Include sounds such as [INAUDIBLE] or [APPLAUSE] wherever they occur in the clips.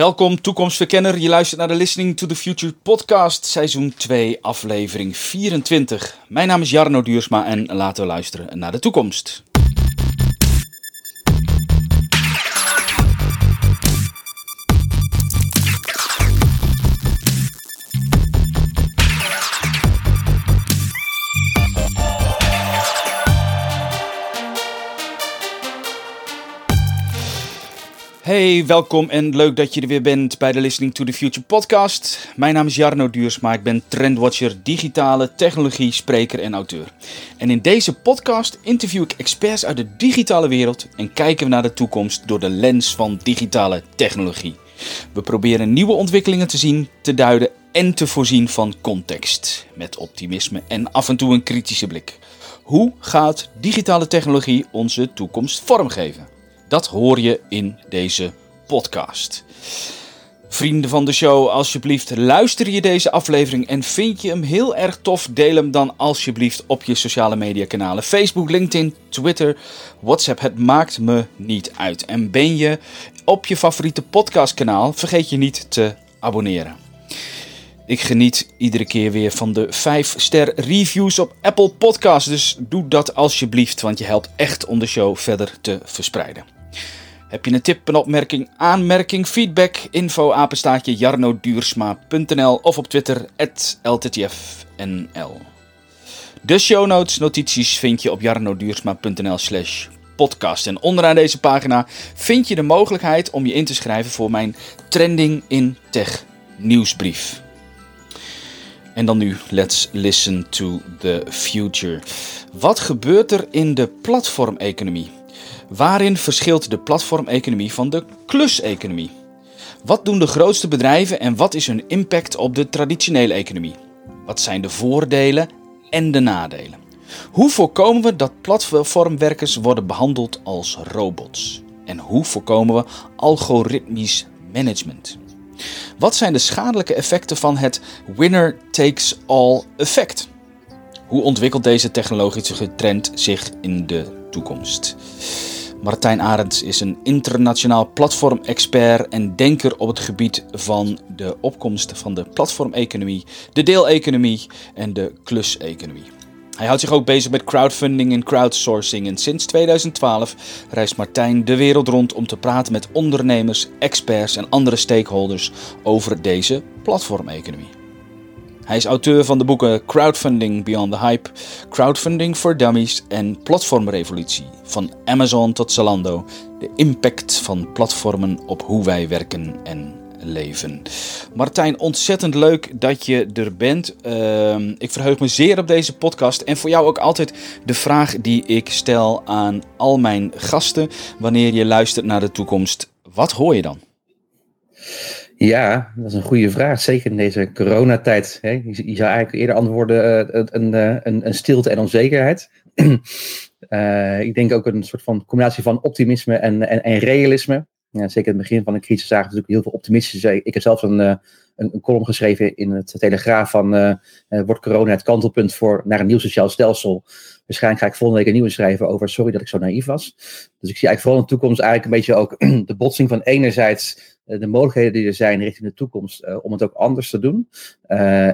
Welkom toekomstverkenner. Je luistert naar de Listening to the Future podcast, seizoen 2, aflevering 24. Mijn naam is Jarno Duursma en laten we luisteren naar de toekomst. Hey, welkom en leuk dat je er weer bent bij de Listening to the Future podcast. Mijn naam is Jarno Duursma, ik ben trendwatcher, digitale technologie, spreker en auteur. En in deze podcast interview ik experts uit de digitale wereld en kijken we naar de toekomst door de lens van digitale technologie. We proberen nieuwe ontwikkelingen te zien, te duiden en te voorzien van context. Met optimisme en af en toe een kritische blik. Hoe gaat digitale technologie onze toekomst vormgeven? Dat hoor je in deze podcast. Vrienden van de show, alsjeblieft luister je deze aflevering en vind je hem heel erg tof, deel hem dan alsjeblieft op je sociale media kanalen. Facebook, LinkedIn, Twitter, WhatsApp, het maakt me niet uit. En ben je op je favoriete podcastkanaal, vergeet je niet te abonneren. Ik geniet iedere keer weer van de 5 ster reviews op Apple Podcasts, dus doe dat alsjeblieft, want je helpt echt om de show verder te verspreiden. Heb je een tip, een opmerking, aanmerking, feedback, info, apenstaatje, jarnoduursma.nl of op Twitter, lttfnl. De show notes, notities vind je op jarnoduursma.nl slash podcast. En onderaan deze pagina vind je de mogelijkheid om je in te schrijven voor mijn Trending in Tech nieuwsbrief. En dan nu, let's listen to the future. Wat gebeurt er in de platformeconomie? Waarin verschilt de platformeconomie van de kluseconomie? Wat doen de grootste bedrijven en wat is hun impact op de traditionele economie? Wat zijn de voordelen en de nadelen? Hoe voorkomen we dat platformwerkers worden behandeld als robots? En hoe voorkomen we algoritmisch management? Wat zijn de schadelijke effecten van het winner takes all effect? Hoe ontwikkelt deze technologische trend zich in de toekomst? Martijn Arends is een internationaal platformexpert en denker op het gebied van de opkomst van de platformeconomie, de deeleconomie en de kluseconomie. Hij houdt zich ook bezig met crowdfunding en crowdsourcing en sinds 2012 reist Martijn de wereld rond om te praten met ondernemers, experts en andere stakeholders over deze platformeconomie. Hij is auteur van de boeken Crowdfunding Beyond the Hype, Crowdfunding for Dummies en Platformrevolutie. Van Amazon tot Zalando. De impact van platformen op hoe wij werken en leven. Martijn, ontzettend leuk dat je er bent. Ehm, ik verheug me zeer op deze podcast. En voor jou ook altijd de vraag die ik stel aan al mijn gasten wanneer je luistert naar de toekomst. Wat hoor je dan? Ja, dat is een goede vraag. Zeker in deze coronatijd. Hè. Je, zou eigenlijk eerder antwoorden uh, een, een, een, stilte en onzekerheid. uh, [CLEARS THROAT] ik denk ook een soort van combinatie van optimisme en, en, en realisme. Ja, zeker in het begin van de crisis zagen we natuurlijk heel veel optimistische. Ik heb zelfs een, een, een column geschreven in het Telegraaf van uh, wordt corona het kantelpunt voor naar een nieuw sociaal stelsel. Waarschijnlijk ga ik volgende week een nieuwe schrijven over sorry dat ik zo naïef was. Dus ik zie eigenlijk vooral in de toekomst eigenlijk een beetje ook [CLEARS THROAT] de botsing van enerzijds eh, de mogelijkheden die er zijn richting de toekomst om het ook anders te doen.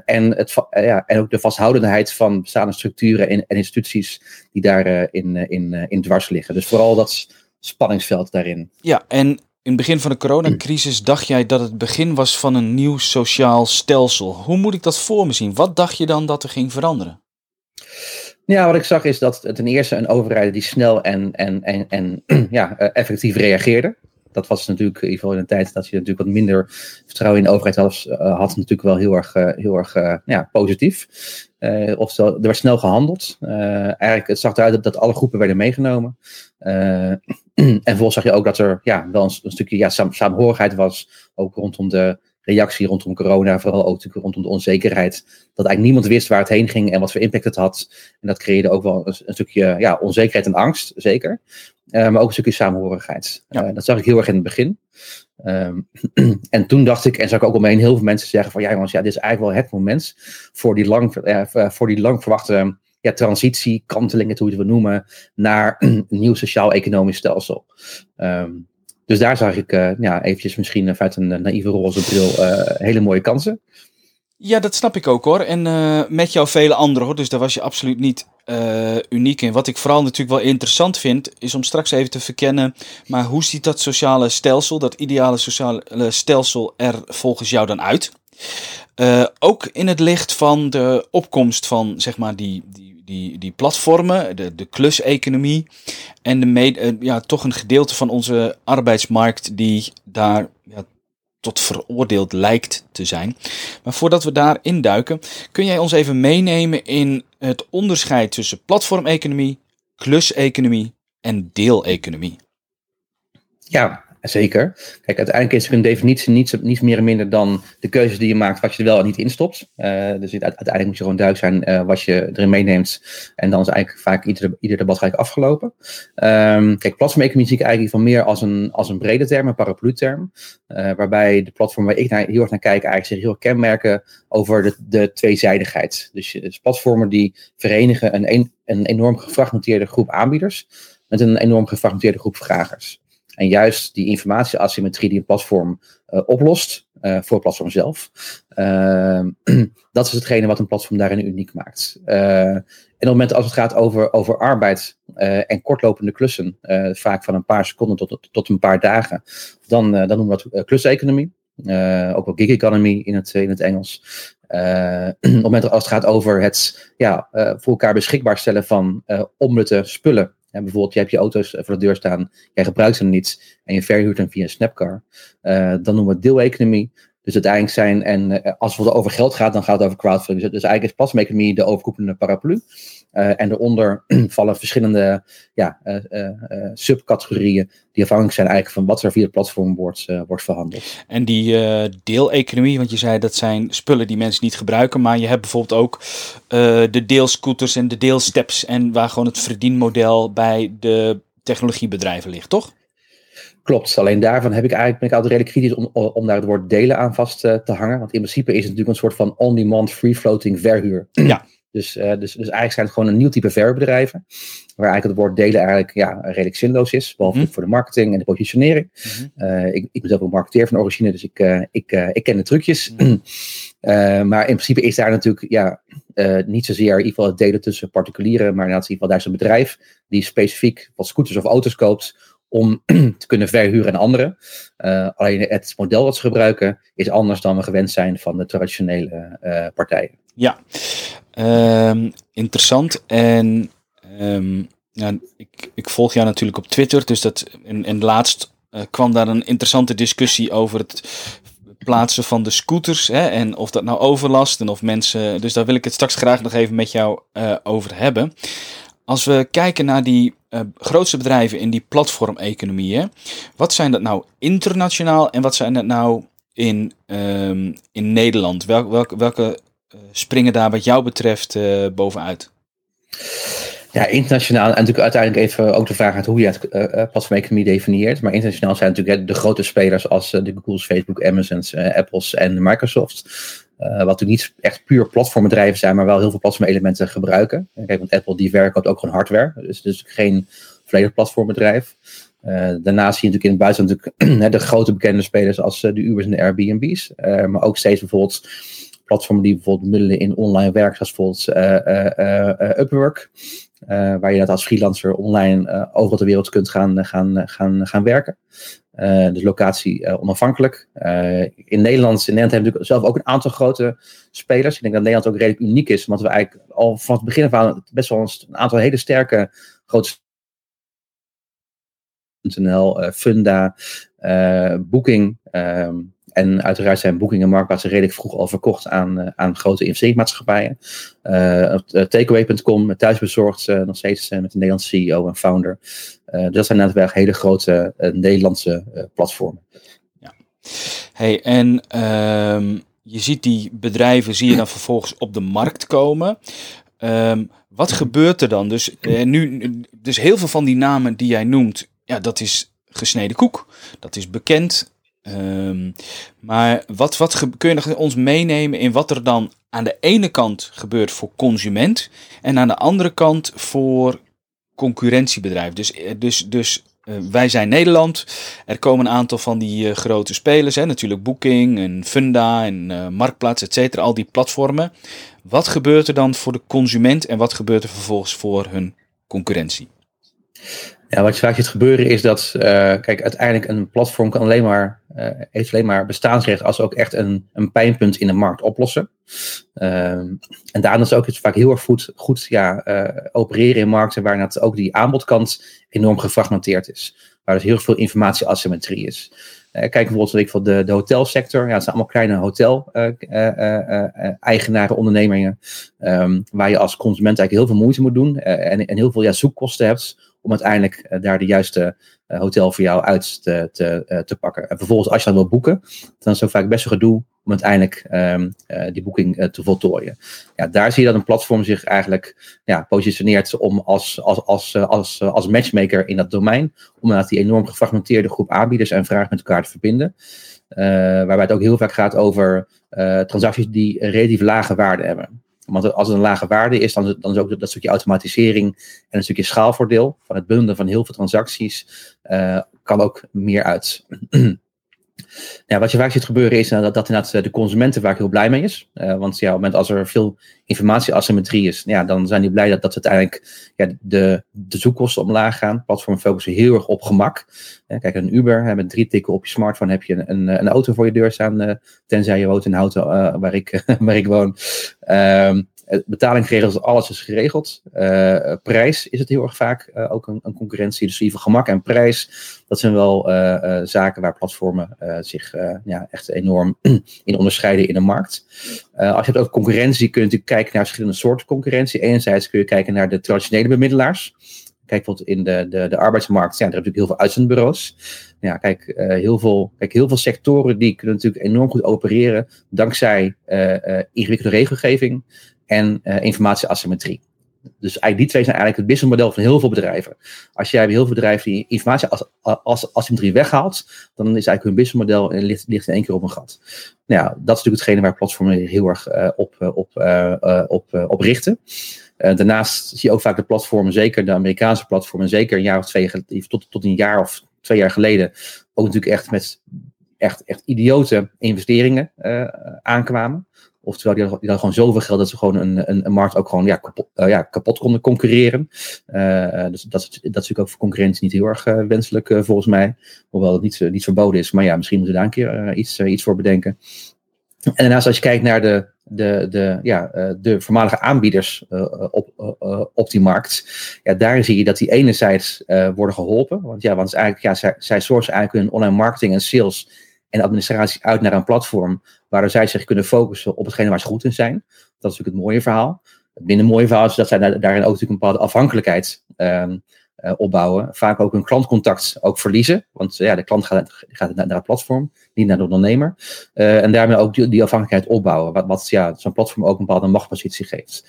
En, het, ja, en ook de vasthoudendheid van bestaande structuren en, en instituties die daarin in, in, in dwars liggen. Dus vooral dat spanningsveld daarin. Ja, en in het begin van de coronacrisis dacht jij dat het begin was van een nieuw sociaal stelsel. Hoe moet ik dat voor me zien? Wat dacht je dan dat er ging veranderen? Ja, wat ik zag is dat ten eerste een overheid die snel en, en, en, en [CLEARS THROAT] ja, effectief reageerde dat was natuurlijk, in ieder geval in een tijd dat je natuurlijk wat minder vertrouwen in de overheid had, uh, had natuurlijk wel heel erg, uh, heel erg uh, ja, positief. of er werd snel gehandeld. eigenlijk, het zag eruit dat alle groepen werden meegenomen. [CLEARS THROAT] en vervolgens zag je ook dat er ja, wel een, een stukje ja, saam, saamhorigheid was, ook rondom de reactie rondom corona, vooral ook natuurlijk rondom de onzekerheid. Dat eigenlijk niemand wist waar het heen ging en wat voor impact het had. En dat creëerde ook wel een, een stukje ja, onzekerheid en angst, zeker. Uh, maar ook een stukje samenhorigheid. Ja. Uh, dat zag ik heel erg in het begin. Um, [CLEARS THROAT] en toen dacht ik, en zag ik ook omheen heel veel mensen zeggen van ja jongens, ja, dit is eigenlijk wel het moment voor die lang, uh, voor die lang verwachte ja, transitie, kantelingen, hoe je het wil noemen, naar [CLEARS THROAT] een nieuw sociaal-economisch stelsel. Um, dus daar zag ik ja, eventjes misschien vanuit een naïeve roze bril hele mooie kansen. Ja, dat snap ik ook hoor. En met jou vele anderen hoor. Dus daar was je absoluut niet uniek in. Wat ik vooral natuurlijk wel interessant vind, is om straks even te verkennen. Maar hoe ziet dat sociale stelsel, dat ideale sociale stelsel er volgens jou dan uit? ook in het licht van de opkomst van zeg maar die, die die, die platformen, de, de kluseconomie en de eh, ja, toch een gedeelte van onze arbeidsmarkt die daar ja, tot veroordeeld lijkt te zijn. Maar voordat we daar induiken, kun jij ons even meenemen in het onderscheid tussen platformeconomie, kluseconomie en deeleconomie? Ja, Zeker. Kijk, uiteindelijk is een definitie niets, meer en minder dan de keuzes die je maakt, wat je er wel en niet instopt. Uh, dus uiteindelijk moet je gewoon duidelijk zijn uh, wat je erin meeneemt. En dan is eigenlijk vaak ieder, debat gelijk afgelopen. Um, kijk, platformeconomie zie ik eigenlijk van meer als een, als een brede term, een paraplu-term. Uh, waarbij de platform waar ik heel erg naar kijk, eigenlijk zich heel kenmerken over de, de tweezijdigheid. Dus, dus platformen die verenigen een, een, een enorm gefragmenteerde groep aanbieders met een enorm gefragmenteerde groep vragers. En juist die informatieasymmetrie die een platform uh, oplost, uh, voor het platform zelf, uh, [CLEARS THROAT] dat is hetgene wat een platform daarin uniek maakt. en op het moment als het gaat over, over arbeid en kortlopende klussen, vaak van een paar seconden tot, tot een paar dagen, dan, dan noemen we dat kluseconomie. ook wel gig economy in het, in het Engels. [CLEARS THROAT] Op het moment als het gaat over het ja, voor elkaar beschikbaar stellen van uh, onnutte spullen en bijvoorbeeld, je hebt je auto's voor de deur staan, jij gebruikt ze niet en je verhuurt hem via een snapcar. Uh, dan noemen we het deeleconomie. Dus uiteindelijk zijn, en uh, als het over geld gaat, dan gaat het over crowdfunding. Dus, dus eigenlijk is plasma-economie de overkoepelende paraplu. Uh, en daaronder [CLEARS THROAT] vallen verschillende ja, subcategorieën die afhankelijk zijn eigenlijk van wat er via het platform wordt, wordt verhandeld. En die deeleconomie, want je zei dat zijn spullen die mensen niet gebruiken, maar je hebt bijvoorbeeld ook de deelscooters en de deelsteps en waar gewoon het verdienmodel bij de technologiebedrijven ligt, toch? Klopt, alleen daarvan heb ik eigenlijk, ben ik altijd redelijk kritisch om, om daar het woord delen aan vast uh, te hangen. Want in principe is het natuurlijk een soort van on-demand free-floating verhuur. Ja. Dus, uh, dus, dus eigenlijk zijn het gewoon een nieuw type verhuurbedrijven. Waar eigenlijk het woord delen eigenlijk ja, redelijk zinloos is. Behalve mm voor de marketing en de positionering. Mm uh, ik, ik ben zelf een marketeer van origine, dus ik, ik, ik ken de trucjes. Mm [CLEARS THROAT] maar in principe is daar natuurlijk ja, niet zozeer in ieder geval het delen tussen particulieren. Maar in ieder geval daar is een bedrijf die specifiek wat scooters of auto's koopt om [CLEARS THROAT] te kunnen verhuren aan anderen. Uh, alleen het model dat ze gebruiken is anders dan we gewend zijn van de traditionele uh, partijen. Ja, um, interessant. En ja, ik, ik, volg jou natuurlijk op Twitter, dus dat en, en laatst uh, kwam daar een interessante discussie over het plaatsen van de scooters hè, en of dat nou overlast en of mensen. Dus daar wil ik het straks graag nog even met jou over hebben. Als we kijken naar die uh, grootste bedrijven in die platformeconomieën, wat zijn dat nou internationaal en wat zijn dat nou in, um, in Nederland? Welke, welke, uh, springen daar wat jou betreft uh, bovenuit? Ja, internationaal. En natuurlijk uiteindelijk even ook de vraag uit hoe je het uh, platformeconomie definieert. Maar internationaal zijn natuurlijk de grote spelers als de Google's, Facebook, Amazon's, Apple's en Microsoft. Uh, wat natuurlijk niet echt puur platformbedrijven zijn, maar wel heel veel platformelementen gebruiken. Kijk, want Apple die werkt ook gewoon hardware, dus dus geen volledig platformbedrijf. Uh, daarnaast zie je natuurlijk in het buitenland natuurlijk, [CLEARS THROAT] de grote bekende spelers als uh, de Ubers en de Airbnb's. maar ook steeds bijvoorbeeld platformen die bijvoorbeeld middelen in online werk, zoals bijvoorbeeld Upwork. waar je dat als freelancer online overal ter wereld kunt gaan, gaan, gaan, gaan werken. Uh, dus locatie uh, onafhankelijk. Uh, in Nederland, in Nederland hebben we natuurlijk zelf ook een aantal grote spelers. Ik denk dat Nederland ook redelijk uniek is, want we eigenlijk al vanaf het begin af aan best wel een aantal hele sterke grote NL, Funda, Booking. Ehm, en uiteraard zijn Booking en Marktplaats redelijk vroeg al verkocht aan, uh, aan grote investeringsmaatschappijen. Uh, Takeaway.com, thuisbezorgd, nog steeds met een Nederlandse CEO en founder. dus dat zijn natuurlijk hele grote Nederlandse platformen. Ja. Hey, en um, je ziet die bedrijven, zie je dan vervolgens op de markt komen. Um, wat gebeurt er dan? Dus, nu, dus heel veel van die namen die jij noemt, ja, dat is gesneden koek. Dat is bekend. Um, maar wat, wat kun je ons meenemen in wat er dan aan de ene kant gebeurt voor consument en aan de andere kant voor concurrentiebedrijf? Dus, eh, dus, dus wij zijn Nederland. Er komen een aantal van die grote spelers. Hè? Natuurlijk Booking en Funda en Marktplaats, et cetera. Al die platformen. Wat gebeurt er dan voor de consument en wat gebeurt er vervolgens voor hun concurrentie? Ja, wat je vaak ziet gebeuren is dat, uh, kijk, uiteindelijk een platform kan alleen maar, uh, heeft alleen maar bestaansrecht als ook echt een, een pijnpunt in de markt oplossen. Uh, en daarom is ook vaak heel erg goed, goed ja, uh, opereren in markten waar ook die aanbodkant enorm gefragmenteerd is. Waar dus heel veel informatieasymmetrie is. kijk bijvoorbeeld ik, van de, de hotelsector. Ja, het zijn allemaal kleine hotel-eigenaren, ondernemingen. Um, waar je als consument eigenlijk heel veel moeite moet doen. en, en heel veel ja, zoekkosten hebt om uiteindelijk eh, daar de juiste eh, hotel voor jou uit te, te, eh, te pakken. En vervolgens, als je dan wil boeken, dan is het vaak best wel gedoe om uiteindelijk um, die boeking te voltooien. Ja, daar zie je dat een platform zich eigenlijk ja, positioneert om als, als, als, als, als matchmaker in dat domein, om inderdaad die enorm gefragmenteerde groep aanbieders en vragen met elkaar te verbinden. Waarbij het ook heel vaak gaat over transacties die een relatief lage waarde hebben. Want als het een lage waarde is, dan, dan is ook dat stukje automatisering en een stukje schaalvoordeel van het bundelen van heel veel transacties, uh, kan ook meer uit. [CLEARS THROAT] wat je vaak ziet gebeuren is dat, dat inderdaad de consumenten vaak heel blij mee is. Uh, want ja, op het moment als er veel informatieasymmetrie is, ja, dan zijn die blij dat, dat uiteindelijk ja, de, de zoekkosten omlaag gaan. Platformen focussen heel erg op gemak. Kijk, een Uber, hè, met drie tikken op je smartphone heb je een, een, een auto voor je deur staan, tenzij je woont in auto waar, ik, [LAUGHS] waar ik woon. Um, betalingsregels, alles is geregeld. Uh, prijs is het heel erg vaak uh, ook een, een, concurrentie. Dus even gemak en prijs, dat zijn wel uh, zaken waar platformen zich ja, echt enorm [CLEARS THROAT] in onderscheiden in de markt. als je het over concurrentie kun je natuurlijk kijken naar verschillende soorten concurrentie. Enerzijds kun je kijken naar de traditionele bemiddelaars. Kijk bijvoorbeeld in de, de, de arbeidsmarkt, zijn er natuurlijk heel veel uitzendbureaus. Ja, kijk, heel veel, kijk, heel veel sectoren die kunnen natuurlijk enorm goed opereren dankzij ingewikkelde regelgeving, en uh, informatieasymmetrie. Dus eigenlijk die twee zijn eigenlijk het businessmodel van heel veel bedrijven. Als jij heel veel bedrijven die informatieasymmetrie weghaalt, dan is eigenlijk hun businessmodel en ligt, ligt in één keer op een gat. Nou ja, dat is natuurlijk hetgene waar platformen heel erg uh, op, op, op, op richten. daarnaast zie je ook vaak de platformen, zeker de Amerikaanse platformen, zeker een jaar of twee, tot, tot een jaar of twee jaar geleden, ook natuurlijk echt met echt, echt idiote investeringen aankwamen. Oftewel, die hadden, die hadden gewoon zoveel geld dat ze gewoon een, een, een markt ook gewoon ja, kapot, uh, ja, kapot konden concurreren. Uh, dus dat, dat is natuurlijk ook voor concurrentie niet heel erg wenselijk volgens mij. Hoewel het niet, niet verboden is. Maar ja, misschien moeten we daar een keer iets, iets voor bedenken. En daarnaast als je kijkt naar de, de, de, ja, de voormalige aanbieders op, op die markt. Ja, daar zie je dat die enerzijds worden geholpen. Want ja, want eigenlijk, ja, zij, zij sourcen eigenlijk hun online marketing en sales en administratie uit naar een platform waar zij zich kunnen focussen op hetgene waar ze goed in zijn. Dat is natuurlijk het mooie verhaal. Het minder mooie verhaal is dat zij daarin ook natuurlijk een bepaalde afhankelijkheid um, uh, opbouwen. Vaak ook hun klantcontact ook verliezen. Want ja, de klant gaat, naar, naar het platform, niet naar de ondernemer. Uh, en daarmee ook die, die afhankelijkheid opbouwen. Wat, wat ja, zo'n platform ook een bepaalde machtpositie geeft.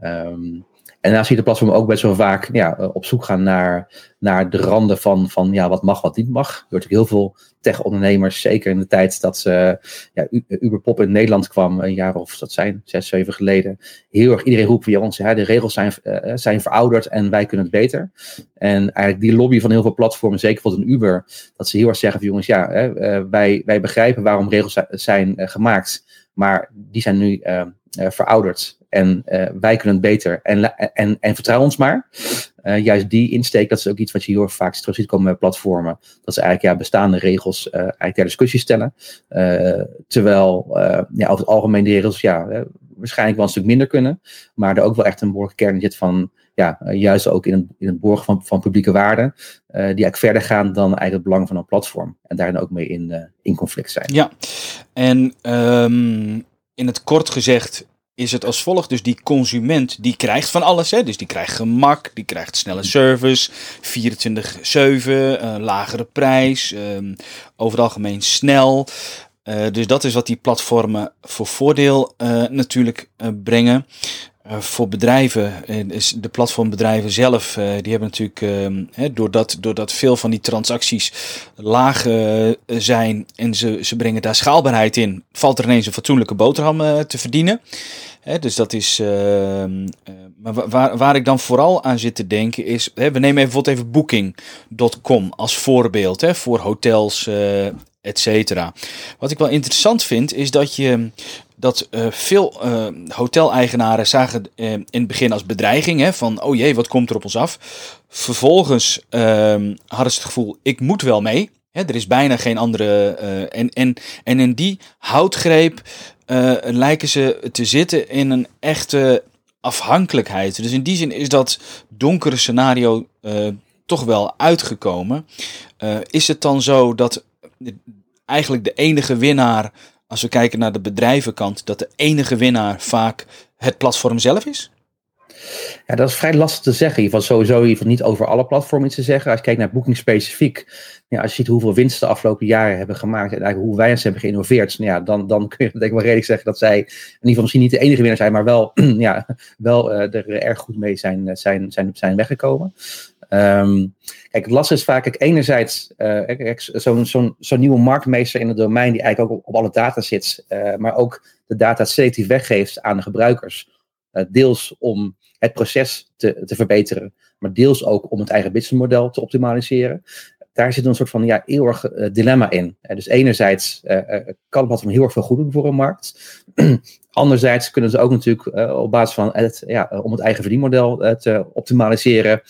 Um, en zie je de platform ook best wel vaak ja, op zoek gaan naar, naar de randen van, van ja, wat mag, wat niet mag. Er wordt heel veel tech-ondernemers, zeker in de tijd dat ze, ja, Uberpop in Nederland kwam, een jaar of dat zijn, zes, zeven geleden. Heel erg iedereen roept van ons, ja, de regels zijn, uh, zijn verouderd en wij kunnen het beter. En eigenlijk die lobby van heel veel platformen, zeker bijvoorbeeld een Uber, dat ze heel erg zeggen van jongens, ja, hè, wij, wij begrijpen waarom regels zijn gemaakt, maar die zijn nu verouderd. En wij kunnen het beter. En, en, en vertrouw ons maar. Juist die insteek, dat is ook iets wat je heel vaak terug ziet komen bij platformen. Dat ze eigenlijk ja, bestaande regels eigenlijk ter discussie stellen. Terwijl ja, over het algemeen de regels ja, waarschijnlijk wel een stuk minder kunnen. Maar er ook wel echt een behoorlijke kern zit van, ja, juist ook in het, in het borgen van, van publieke waarden. die eigenlijk verder gaan dan eigenlijk het belang van een platform. En daarin ook mee in, in conflict zijn. Ja, en um, in het kort gezegd is het als volgt. Dus die consument die krijgt van alles. Hè? Dus die krijgt gemak, die krijgt snelle service, 24-7, uh, lagere prijs, uh, over het algemeen snel. Dus dat is wat die platformen voor voordeel natuurlijk brengen. Voor bedrijven, is de platformbedrijven zelf, die hebben natuurlijk, hè, doordat, doordat veel van die transacties laag zijn en ze, ze brengen daar schaalbaarheid in, valt er ineens een fatsoenlijke boterham te verdienen. Dus dat is. ehm, eh, maar waar, waar ik dan vooral aan zit te denken is. We nemen even, bijvoorbeeld even Booking.com als voorbeeld voor hotels, eh et cetera. Wat ik wel interessant vind is dat je. Dat eh, veel eh, hoteleigenaren zagen eh, in het begin als bedreiging hè, van oh jee, wat komt er op ons af? Vervolgens ehm, hadden ze het gevoel, ik moet wel mee. Hè, er is bijna geen andere. en, en, en in die houtgreep lijken ze te zitten in een echte afhankelijkheid. Dus in die zin is dat donkere scenario toch wel uitgekomen. Is het dan zo dat eigenlijk de enige winnaar, als we kijken naar de bedrijvenkant, dat de enige winnaar vaak het platform zelf is? Ja, dat is vrij lastig te zeggen. In ieder geval sowieso in niet over alle platformen iets te zeggen. Als je kijkt naar Booking specifiek, ja, als je ziet hoeveel winst de afgelopen jaren hebben gemaakt en eigenlijk hoe wij ze hebben geïnnoveerd, nou ja, dan, dan kun je denk ik wel redelijk zeggen dat zij in ieder geval misschien niet de enige winnaar zijn, maar wel, [CLEARS THROAT] ja, wel eh, er erg goed mee zijn, zijn, zijn, zijn weggekomen. Ehm, kijk, het lastige is vaak, kijk, enerzijds kijk, zo'n zo'n nieuwe marktmeester in het domein die eigenlijk ook op, alle data zit, eh, maar ook de data selectief weggeeft aan de gebruikers. Eh, deels om het proces te, te verbeteren, maar deels ook om het eigen businessmodel te optimaliseren. Daar zit een soort van ja, eeuwig dilemma in. Dus enerzijds kan het platform heel erg veel goed doen voor een markt. [CLEARS THROAT] Anderzijds kunnen ze ook natuurlijk op basis van het, ja, om het eigen verdienmodel te optimaliseren,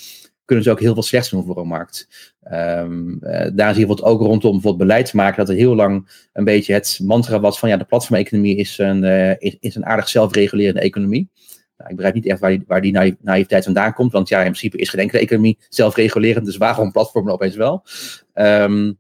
kunnen ze ook heel veel slechts doen voor een markt. Ehm, eh, daar zie je bijvoorbeeld ook rondom bijvoorbeeld beleidsmaken dat er heel lang een beetje het mantra was van ja, de platformeconomie is een, eh, is, is een aardig zelfregulerende economie. Nou, ik begrijp niet echt waar die, waar die naï- naïviteit vandaan komt, want ja, in principe is geen enkele economie zelfregulerend, dus waarom platformen opeens wel? Ehm,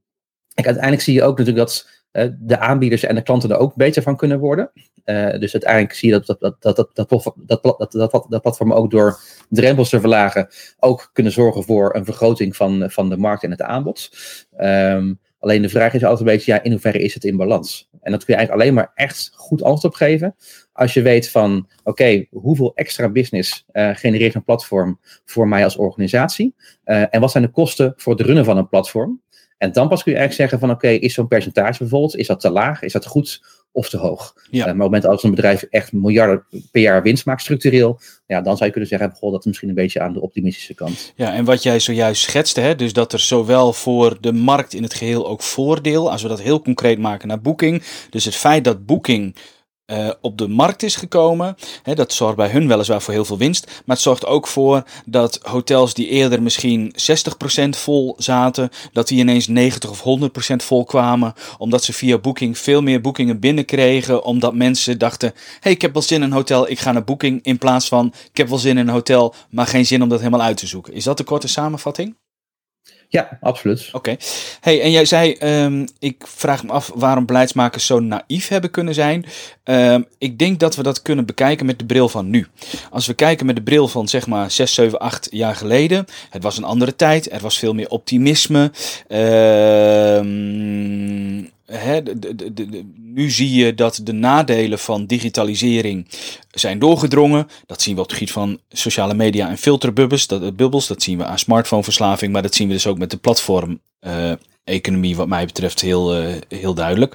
kijk, uiteindelijk zie je ook natuurlijk dat de aanbieders en de klanten er ook beter van kunnen worden. Eh, dus uiteindelijk zie je dat dat, dat, dat, dat, dat, dat, dat, dat, platformen ook door drempels te verlagen ook kunnen zorgen voor een vergroting van, van de markt en het aanbod. Ehm, alleen de vraag is altijd een beetje, ja, in hoeverre is het in balans? En dat kun je eigenlijk alleen maar echt goed antwoord op geven als je weet van, oké, hoeveel extra business eh, genereert een platform voor mij als organisatie? Eh, en wat zijn de kosten voor het runnen van een platform? En dan pas kun je eigenlijk zeggen van, oké, is zo'n percentage bijvoorbeeld, is dat te laag, is dat goed of te hoog? Ja. Eh, maar op het moment als een bedrijf echt miljarden per jaar winst maakt structureel, ja, dan zou je kunnen zeggen, goh, dat is misschien een beetje aan de optimistische kant. Ja, en wat jij zojuist schetste, hè, dus dat er zowel voor de markt in het geheel ook voordeel, als we dat heel concreet maken naar Booking, dus het feit dat Booking eh, op de markt is gekomen, dat zorgt bij hun weliswaar voor heel veel winst, maar het zorgt ook voor dat hotels die eerder misschien 60% vol zaten, dat die ineens 90 of 100% vol kwamen, omdat ze via Booking veel meer boekingen binnenkregen, omdat mensen dachten, hey, ik heb wel zin in een hotel, ik ga naar Booking, in plaats van, ik heb wel zin in een hotel, maar geen zin om dat helemaal uit te zoeken. Is dat de korte samenvatting? Ja, absoluut. Oké. Hey, en jij zei, ehm, ik vraag me af waarom beleidsmakers zo naïef hebben kunnen zijn. Ehm, ik denk dat we dat kunnen bekijken met de bril van nu. Als we kijken met de bril van zeg maar 6, 7, 8 jaar geleden. Het was een andere tijd. Er was veel meer optimisme. Ehm, nu zie je dat de nadelen van digitalisering zijn doorgedrongen. Dat zien we op het gebied van sociale media en filterbubbels. Dat, eh, bubbels, dat zien we aan smartphoneverslaving. Maar dat zien we dus ook met de platform eh, economie wat mij betreft heel, eh, heel duidelijk.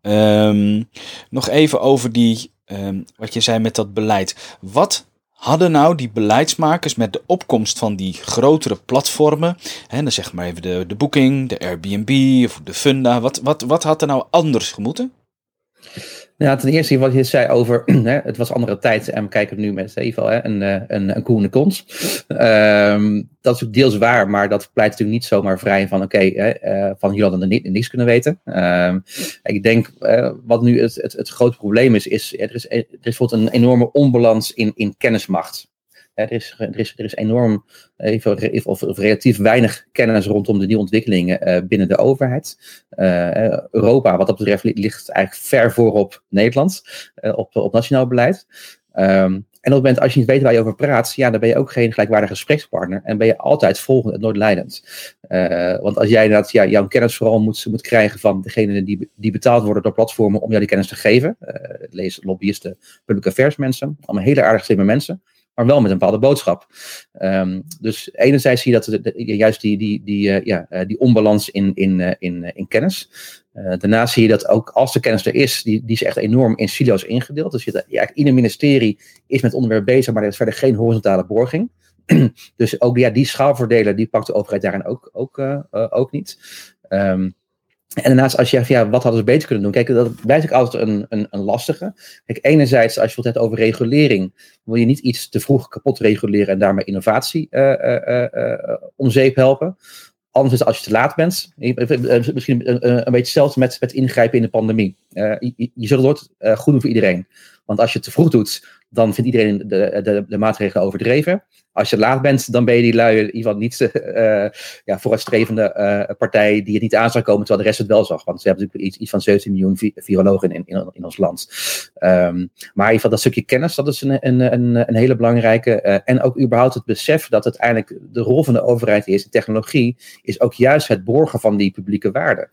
Ehm, nog even over die, ehm, wat je zei met dat beleid. Wat hadden nou die beleidsmakers met de opkomst van die grotere platformen, hè, dan zeg maar even de, de Booking, de Airbnb of de Funda, wat, wat, wat had er nou anders gemoeten? Ja, ten eerste wat je zei over, [CLEARS THROAT] hè, het was andere tijd en we kijken nu met een, eh, een, een een kont. Ehm, dat is ook deels waar, maar dat pleit natuurlijk niet zomaar vrij van oké, eh, van hadden er ni- niks kunnen weten. Ehm, ik denk eh, wat nu het, het, het grote probleem is, is er is, er is bijvoorbeeld een enorme onbalans in, in kennismacht. Er, is, er, is, er is enorm, re- of, of relatief weinig kennis rondom de nieuwe ontwikkelingen eh, binnen de overheid. Eh, eh, Europa, wat dat betreft, li- ligt eigenlijk ver voor op Nederland, eh, op, op nationaal beleid. Ehm, en op het moment als je niet weet waar je over praat, ja, dan ben je ook geen gelijkwaardige gesprekspartner en ben je altijd volgend en nooit leidend. Eh, want als jij ja, jouw kennis vooral moet, moet krijgen van degenen die, die betaald worden door platformen om jou die kennis te geven, eh, lees lobbyisten, public affairs mensen, allemaal hele aardig slimme mensen. Maar wel met een bepaalde boodschap. Um, dus enerzijds zie je dat juist die, die, die, uh, ja, uh, die onbalans in, in, uh, in, in kennis. daarnaast zie je dat ook als de kennis er is, die, die is echt enorm in silo's ingedeeld. Dus je, ja, ieder ministerie is met onderwerp bezig, maar er is verder geen horizontale borging. [CLEARS THROAT] dus ook ja, die schaalvoordelen, die pakt de overheid daarin ook, ook, ook niet. Um, en daarnaast, als je zegt, ja, wat hadden ze beter kunnen doen? Kijk, dat blijft ook altijd een, een, een lastige. Kijk, enerzijds, als je het hebt over regulering, wil je niet iets te vroeg kapot reguleren en daarmee innovatie uh, uh, uh, om zeep helpen. Anders als je te laat bent. Misschien een, beetje hetzelfde met, met ingrijpen in de pandemie. je, zult het nooit goed doen voor iedereen. Want als je het te vroeg doet, dan vindt iedereen de, de, de maatregelen overdreven als je laat bent, dan ben je die lui in ieder niet uh, ja, vooruitstrevende uh, partij die het niet aan zou komen, terwijl de rest het wel zag. Want ze hebben natuurlijk iets, iets van 17 miljoen vi virologen in, in, in, ons land. Um, maar in ieder geval dat stukje kennis, dat is een, een, een, een hele belangrijke. Uh, en ook überhaupt het besef dat uiteindelijk de rol van de overheid is, technologie, is ook juist het borgen van die publieke waarden.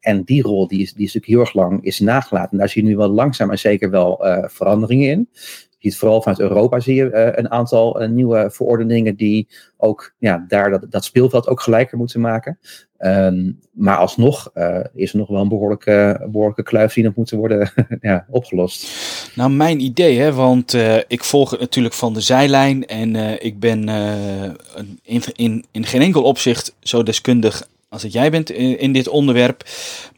en die rol die is, die is natuurlijk heel erg lang is nagelaten. En daar zie je nu wel langzaam en zeker wel veranderingen in ziet vooral vanuit Europa zie je uh, een aantal uh, nieuwe verordeningen die ook ja, daar dat, dat speelveld ook gelijker moeten maken. Um, maar alsnog uh, is er nog wel een behoorlijke, behoorlijke kluif die nog moeten worden [LAUGHS] ja, opgelost. Nou, mijn idee, hè, want ik volg het natuurlijk van de zijlijn en ik ben in, in, in geen enkel opzicht zo deskundig als dat jij bent in, in dit onderwerp.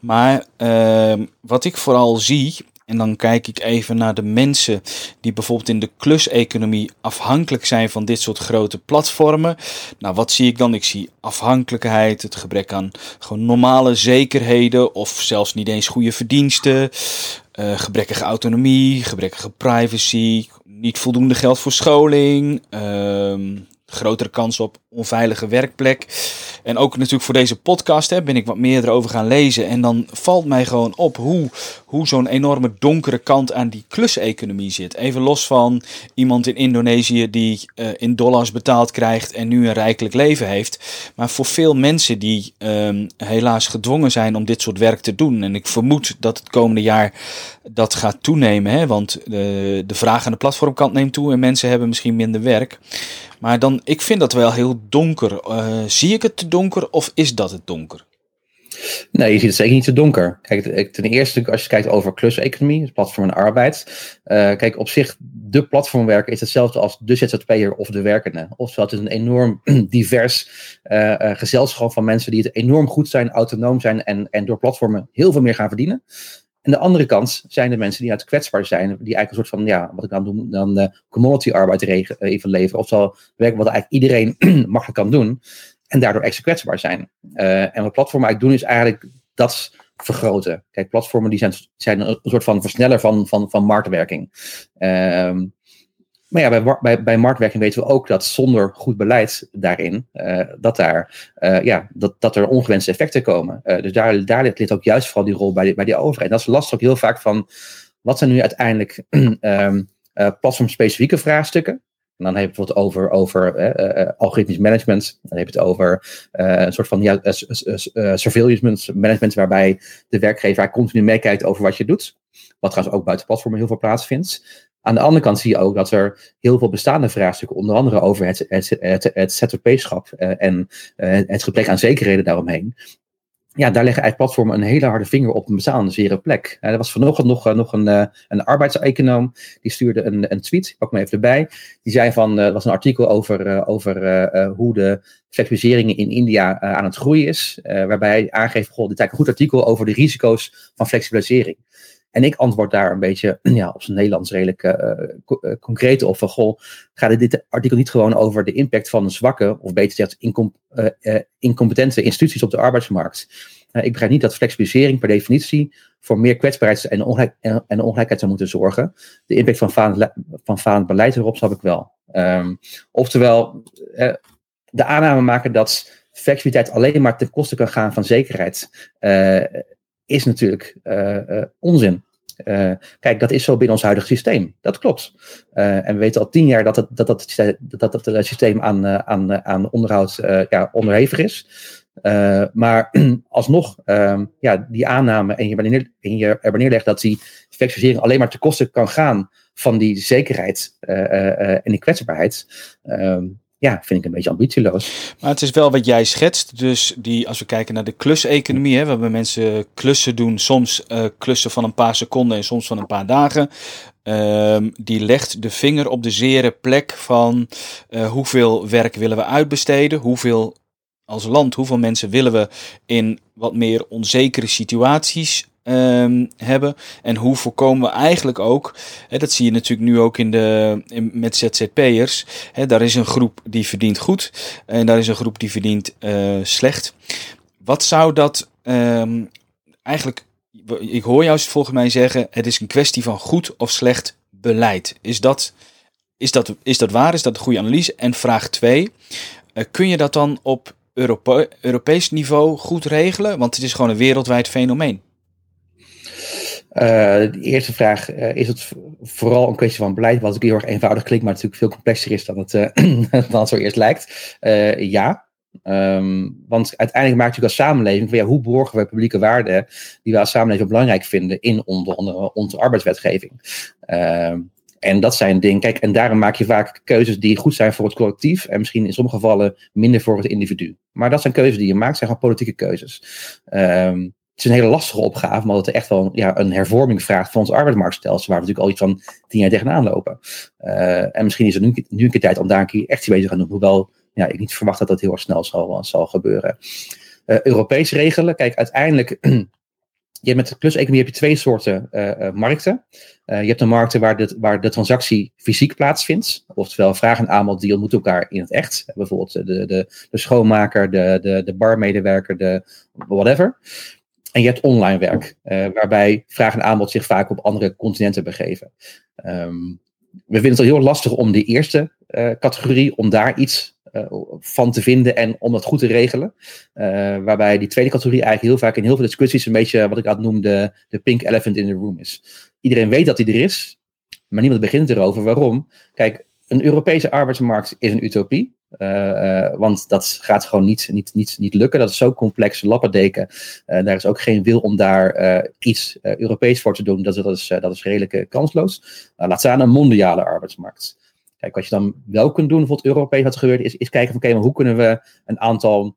Maar ehm, wat ik vooral zie en dan kijk ik even naar de mensen die bijvoorbeeld in de kluseconomie afhankelijk zijn van dit soort grote platformen. Nou, wat zie ik dan? Ik zie afhankelijkheid, het gebrek aan gewoon normale zekerheden of zelfs niet eens goede verdiensten, uh, gebrekkige autonomie, gebrekkige privacy, niet voldoende geld voor scholing, uh, grotere kans op onveilige werkplek. En ook natuurlijk voor deze podcast hè, ben ik wat meer erover gaan lezen. En dan valt mij gewoon op hoe, hoe zo'n enorme donkere kant aan die kluseconomie zit. Even los van iemand in Indonesië die uh, in dollars betaald krijgt en nu een rijkelijk leven heeft. Maar voor veel mensen die um, helaas gedwongen zijn om dit soort werk te doen. En ik vermoed dat het komende jaar dat gaat toenemen. Hè, want de, de vraag aan de platformkant neemt toe en mensen hebben misschien minder werk. Maar dan, ik vind dat wel heel donker. Uh, zie ik het te donker of is dat het donker? Nee, je ziet het zeker niet te donker. Kijk, ten eerste, als je kijkt over kluseconomie, dus platform en arbeid. Uh, kijk, op zich, de platformwerker is hetzelfde als de ZZP'er of de werkende. Oftewel, het is een enorm [CLEARS THROAT] divers uh, gezelschap van mensen die het enorm goed zijn, autonoom zijn en, en door platformen heel veel meer gaan verdienen. En de andere kant zijn de mensen die uit kwetsbaar zijn, die eigenlijk een soort van, ja, wat ik dan noem, dan uh, commodity arbeid even leveren. Oftewel werken wat eigenlijk iedereen [CLEARS THROAT] makkelijk kan doen en daardoor extra kwetsbaar zijn. Uh, en wat platformen eigenlijk doen is eigenlijk dat vergroten. Kijk, platformen die zijn, zijn een soort van versneller van, van, van marktwerking. Um, maar ja, bij, bij, bij marktwerking weten we ook dat zonder goed beleid daarin, uh, dat, daar, uh, ja, dat, dat er ongewenste effecten komen. Uh, dus daar, daar ligt ook juist vooral die rol bij, die, bij die overheid. Dat is lastig ook heel vaak van, wat zijn nu uiteindelijk um, [CLEARS THROAT] platformspecifieke vraagstukken? En dan heb je bijvoorbeeld over, over algoritmisch management. Dan heb je het over een soort van surveillance management, waarbij de werkgever continu meekijkt over wat je doet. Wat trouwens ook buiten platformen heel veel plaatsvindt. Aan de andere kant zie je ook dat er heel veel bestaande vraagstukken, onder andere over het, het, het, het ZZP-schap uh, en uh, het gebrek aan zekerheden daaromheen. Ja, daar leggen eigenlijk platformen een hele harde vinger op een bestaande zere plek. Uh, er was vanochtend nog, nog een, een arbeidseconoom, die stuurde een, een tweet, ik pak me even erbij. Die zei van, er was een artikel over, over hoe de flexibilisering in India aan het groeien is. waarbij hij aangeeft, goh, dit is eigenlijk een goed artikel over de risico's van flexibilisering. En ik antwoord daar een beetje [CLEARS THROAT] ja, op zijn Nederlands redelijk uh, concreet op. Van goh, gaat dit artikel niet gewoon over de impact van zwakke, of beter gezegd incom, uh, incompetente instituties op de arbeidsmarkt? ik begrijp niet dat flexibilisering per definitie voor meer kwetsbaarheid en, ongelijk, en, ongelijkheid zou moeten zorgen. De impact van falend, van beleid erop snap ik wel. Um, oftewel, de aanname maken dat flexibiliteit alleen maar ten koste kan gaan van zekerheid is natuurlijk uh, onzin. Uh, kijk, dat is zo binnen ons huidige systeem. Dat klopt. En we weten al tien jaar dat het, dat, dat, dat, dat het systeem aan, aan, aan onderhoud ja, onderhevig is. maar [CLEARS THROAT] alsnog, um, ja, die aanname en je, wanneer, en je er neerlegt dat die virtualisering alleen maar ten koste kan gaan van die zekerheid en die kwetsbaarheid. Ja, vind ik een beetje ambitieloos. Maar het is wel wat jij schetst. Dus die, als we kijken naar de kluseconomie, waarbij mensen klussen doen, soms uh, klussen van een paar seconden en soms van een paar dagen. Um, die legt de vinger op de zere plek van uh, hoeveel werk willen we uitbesteden, hoeveel als land, hoeveel mensen willen we in wat meer onzekere situaties um, hebben. En hoe voorkomen we eigenlijk ook, hè, dat zie je natuurlijk nu ook in de, met ZZP'ers. Daar is een groep die verdient goed en daar is een groep die verdient uh, slecht. Wat zou dat um, eigenlijk, ik hoor jou volgens mij zeggen, het is een kwestie van goed of slecht beleid. Is dat, is dat, is dat waar? Is dat een goede analyse? En vraag 2, uh, eh, kun je dat dan op Europe Europees niveau goed regelen? Want het is gewoon een wereldwijd fenomeen. Uh, de eerste vraag, uh, is het vooral een kwestie van beleid, wat ook heel erg eenvoudig klinkt, maar natuurlijk veel complexer is dan het, uh, [CLEARS THROAT] dan het zo eerst lijkt? ja. Um, want uiteindelijk maakt natuurlijk als samenleving van ja, hoe borgen we publieke waarden die we als samenleving belangrijk vinden in onder, onder onze arbeidswetgeving. Uh, en dat zijn dingen, kijk, en daarom maak je vaak keuzes die goed zijn voor het collectief en misschien in sommige gevallen minder voor het individu. Maar dat zijn keuzes die je maakt, zijn gewoon politieke keuzes. Um, het is een hele lastige opgave, omdat het echt wel ja, een hervorming vraagt van ons arbeidsmarktstelsel, waar we natuurlijk al iets van tien jaar tegenaan lopen. Uh, en misschien is het nu, nu een keer tijd om daar een keer echt iets bezig te gaan doen, hoewel ja, ik niet verwacht dat dat heel erg snel zal, zal gebeuren. Uh, Europees regelen, kijk, uiteindelijk, [CLEARS THROAT] je hebt met de kluseconomie heb je twee soorten markten. je hebt de markten waar de, waar de transactie fysiek plaatsvindt, oftewel vraag en aanbod die ontmoeten elkaar in het echt. Bijvoorbeeld de, de, de schoonmaker, de, de, de barmedewerker, de whatever. En je hebt online werk, uh, waarbij vraag en aanbod zich vaak op andere continenten begeven. Um, we vinden het al heel lastig om die eerste uh, categorie, om daar iets uh, van te vinden en om dat goed te regelen. waarbij die tweede categorie eigenlijk heel vaak in heel veel discussies een beetje wat ik had noemde de pink elephant in the room is. Iedereen weet dat die er is, maar niemand begint erover. Waarom? Kijk, een Europese arbeidsmarkt is een utopie. Uh, uh, want dat gaat gewoon niet, niet, niet, niet lukken. Dat is zo complex, lappendeken. Uh, daar is ook geen wil om daar iets Europees voor te doen. Dat, dat, is, dat is redelijk kansloos. laat staan een mondiale arbeidsmarkt. Kijk, wat je dan wel kunt doen, bijvoorbeeld Europees wat er is, is kijken van oké, hoe kunnen we een aantal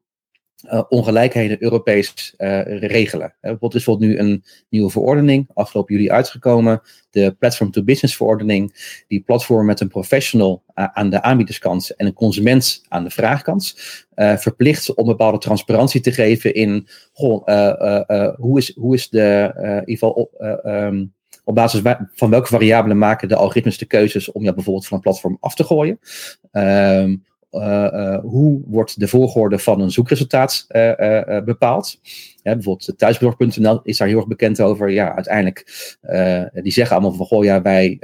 uh, ongelijkheden Europees uh, regelen. Uh, bijvoorbeeld is bijvoorbeeld nu een nieuwe verordening, afgelopen juli uitgekomen, de Platform to Business verordening, die platform met een professional aan de aanbiederskant en een consument aan de vraagkant verplicht om bepaalde transparantie te geven in hoe, is, hoe is de, in ieder geval op, um, op basis van welke variabelen maken de algoritmes de keuzes om jou bijvoorbeeld van een platform af te gooien. Uh, hoe wordt de volgorde van een zoekresultaat uh, bepaald? Bijvoorbeeld thuisbezorg.nl is daar heel erg bekend over. Ja, uiteindelijk, die zeggen allemaal van, goh, ja, wij,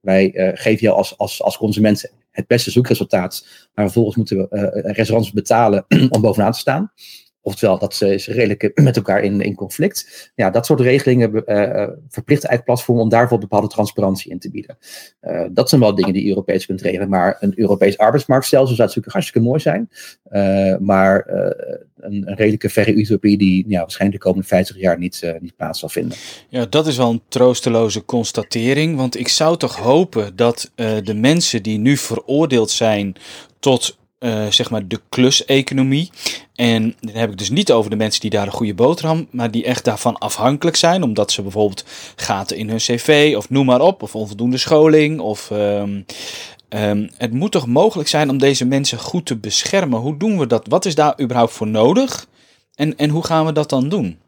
wij geven jou als, als, als consument het beste zoekresultaat, maar vervolgens moeten we restaurants betalen [CLEARS THROAT] om bovenaan te staan. Oftewel, dat is redelijk [CLEARS THROAT] met elkaar in, in conflict. Ja, dat soort regelingen uh, verplichten eigenlijk platformen om daarvoor bepaalde transparantie in te bieden. Dat zijn wel dingen die Europees kunt regelen. Maar een Europees arbeidsmarktstelsel zou natuurlijk hartstikke mooi zijn. Maar een, een, redelijke verre utopie die ja, waarschijnlijk de komende 50 jaar niet, niet plaats zal vinden. Ja, dat is wel een troosteloze constatering. Want ik zou toch hopen dat de mensen die nu veroordeeld zijn tot uh, zeg maar de kluseconomie. En dan heb ik dus niet over de mensen die daar een goede boterham, maar die echt daarvan afhankelijk zijn, omdat ze bijvoorbeeld gaten in hun cv of noem maar op, of onvoldoende scholing. Of, um, um, het moet toch mogelijk zijn om deze mensen goed te beschermen. Hoe doen we dat? Wat is daar überhaupt voor nodig? En, en hoe gaan we dat dan doen?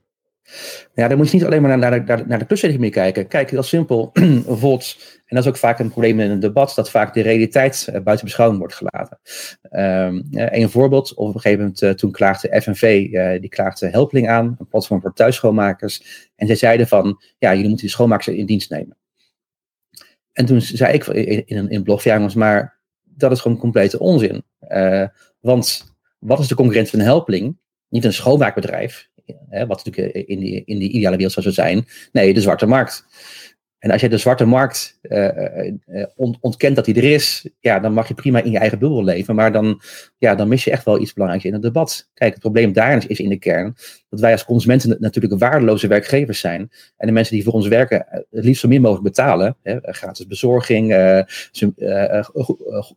Ja, dan moet je niet alleen maar naar, naar, naar, de kluseconomie kijken. Kijk, heel simpel. [CLEARS THROAT] bijvoorbeeld en dat is ook vaak een probleem in een debat, dat vaak de realiteit uh, buiten beschouwing wordt gelaten. Een voorbeeld, op een gegeven moment uh, toen klaagde FNV, die klaagde Helpling aan, een platform voor thuisschoonmakers. En zij zeiden van, ja, jullie moeten die schoonmakers in dienst nemen. En toen zei ik in, in een blog, ja jongens, maar dat is gewoon complete onzin. want wat is de concurrent van Helpling? Niet een schoonmaakbedrijf, wat natuurlijk in die, in die ideale wereld zou zijn. Nee, de zwarte markt. En als jij de zwarte markt ontkent dat die er is, ja, dan mag je prima in je eigen bubbel leven. Maar dan, ja, dan mis je echt wel iets belangrijks in het debat. Kijk, het probleem daar is in de kern dat wij als consumenten natuurlijk waardeloze werkgevers zijn. En de mensen die voor ons werken het liefst zo min mogelijk betalen. Hè, gratis bezorging,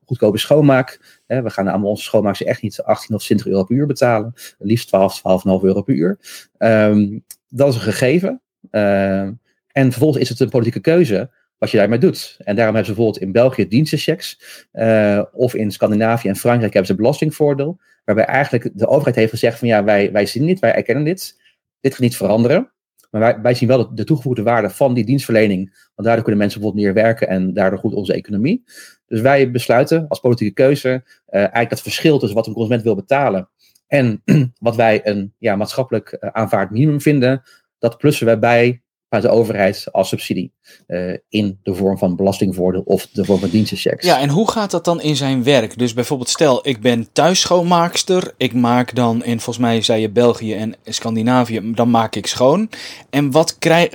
goedkope schoonmaak. We gaan allemaal onze schoonmaakers echt niet 18 of 20 euro per uur betalen. Liefst 12, 12,5 euro per uur. Um, dat is een gegeven. Uh, en vervolgens is het een politieke keuze wat je daarmee doet. En daarom hebben ze bijvoorbeeld in België dienstenchecks. Uh, of in Scandinavië en Frankrijk hebben ze belastingvoordeel. Waarbij eigenlijk de overheid heeft gezegd van ja, wij, wij zien dit, wij erkennen dit. Dit gaat niet veranderen. Maar wij, wij zien wel de, de, toegevoegde waarde van die dienstverlening. Want daardoor kunnen mensen bijvoorbeeld meer werken en daardoor goed onze economie. Dus wij besluiten als politieke keuze uh, eigenlijk het verschil tussen wat een consument wil betalen en [CLEARS THROAT] wat wij een ja, maatschappelijk uh, aanvaard minimum vinden, dat plussen wij bij de overheid als subsidie. Uh, in de vorm van belastingvoordeel of de vorm van dienstenchecks. Ja, en hoe gaat dat dan in zijn werk? Dus bijvoorbeeld, stel ik ben thuisschoonmaakster. Ik maak dan, in volgens mij zei je België en Scandinavië, dan maak ik schoon. En wat krijg,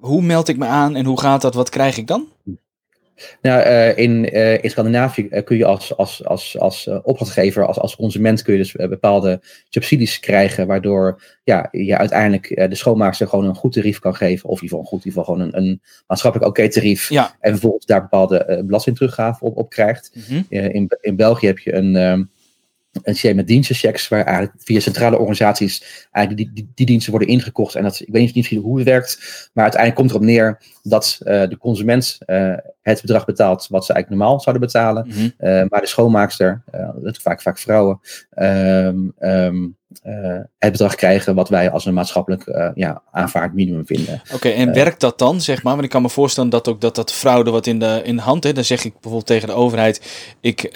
hoe meld ik me aan en hoe gaat dat? Wat krijg ik dan? Nou, uh, in, uh, in Scandinavië uh, kun je als, als, als, als opdrachtgever, als, als consument, kun je dus bepaalde subsidies krijgen, waardoor ja, je uiteindelijk de schoonmaakster gewoon een goed tarief kan geven, of in ieder geval een goed, in ieder geval gewoon een, een maatschappelijk oké tarief, ja. en vervolgens daar bepaalde belastingteruggave op, op krijgt. Mm -hmm. in, in België heb je een ehm, een systeem met dienstenchecks, waar eigenlijk via centrale organisaties eigenlijk die, die, die, diensten worden ingekocht. En dat, ik weet niet hoe het werkt, maar uiteindelijk komt erop neer dat uh, de consument uh, het bedrag betaalt wat ze eigenlijk normaal zouden betalen. Mm -hmm. uh, maar de schoonmaakster, dat vaak, vaak vrouwen, um, um, het bedrag krijgen wat wij als een maatschappelijk ja, aanvaard minimum vinden. Oké, en werkt dat dan, zeg maar? Want ik kan me voorstellen dat ook dat, dat fraude wat in de, in de hand is. Dan zeg ik bijvoorbeeld tegen de overheid, ik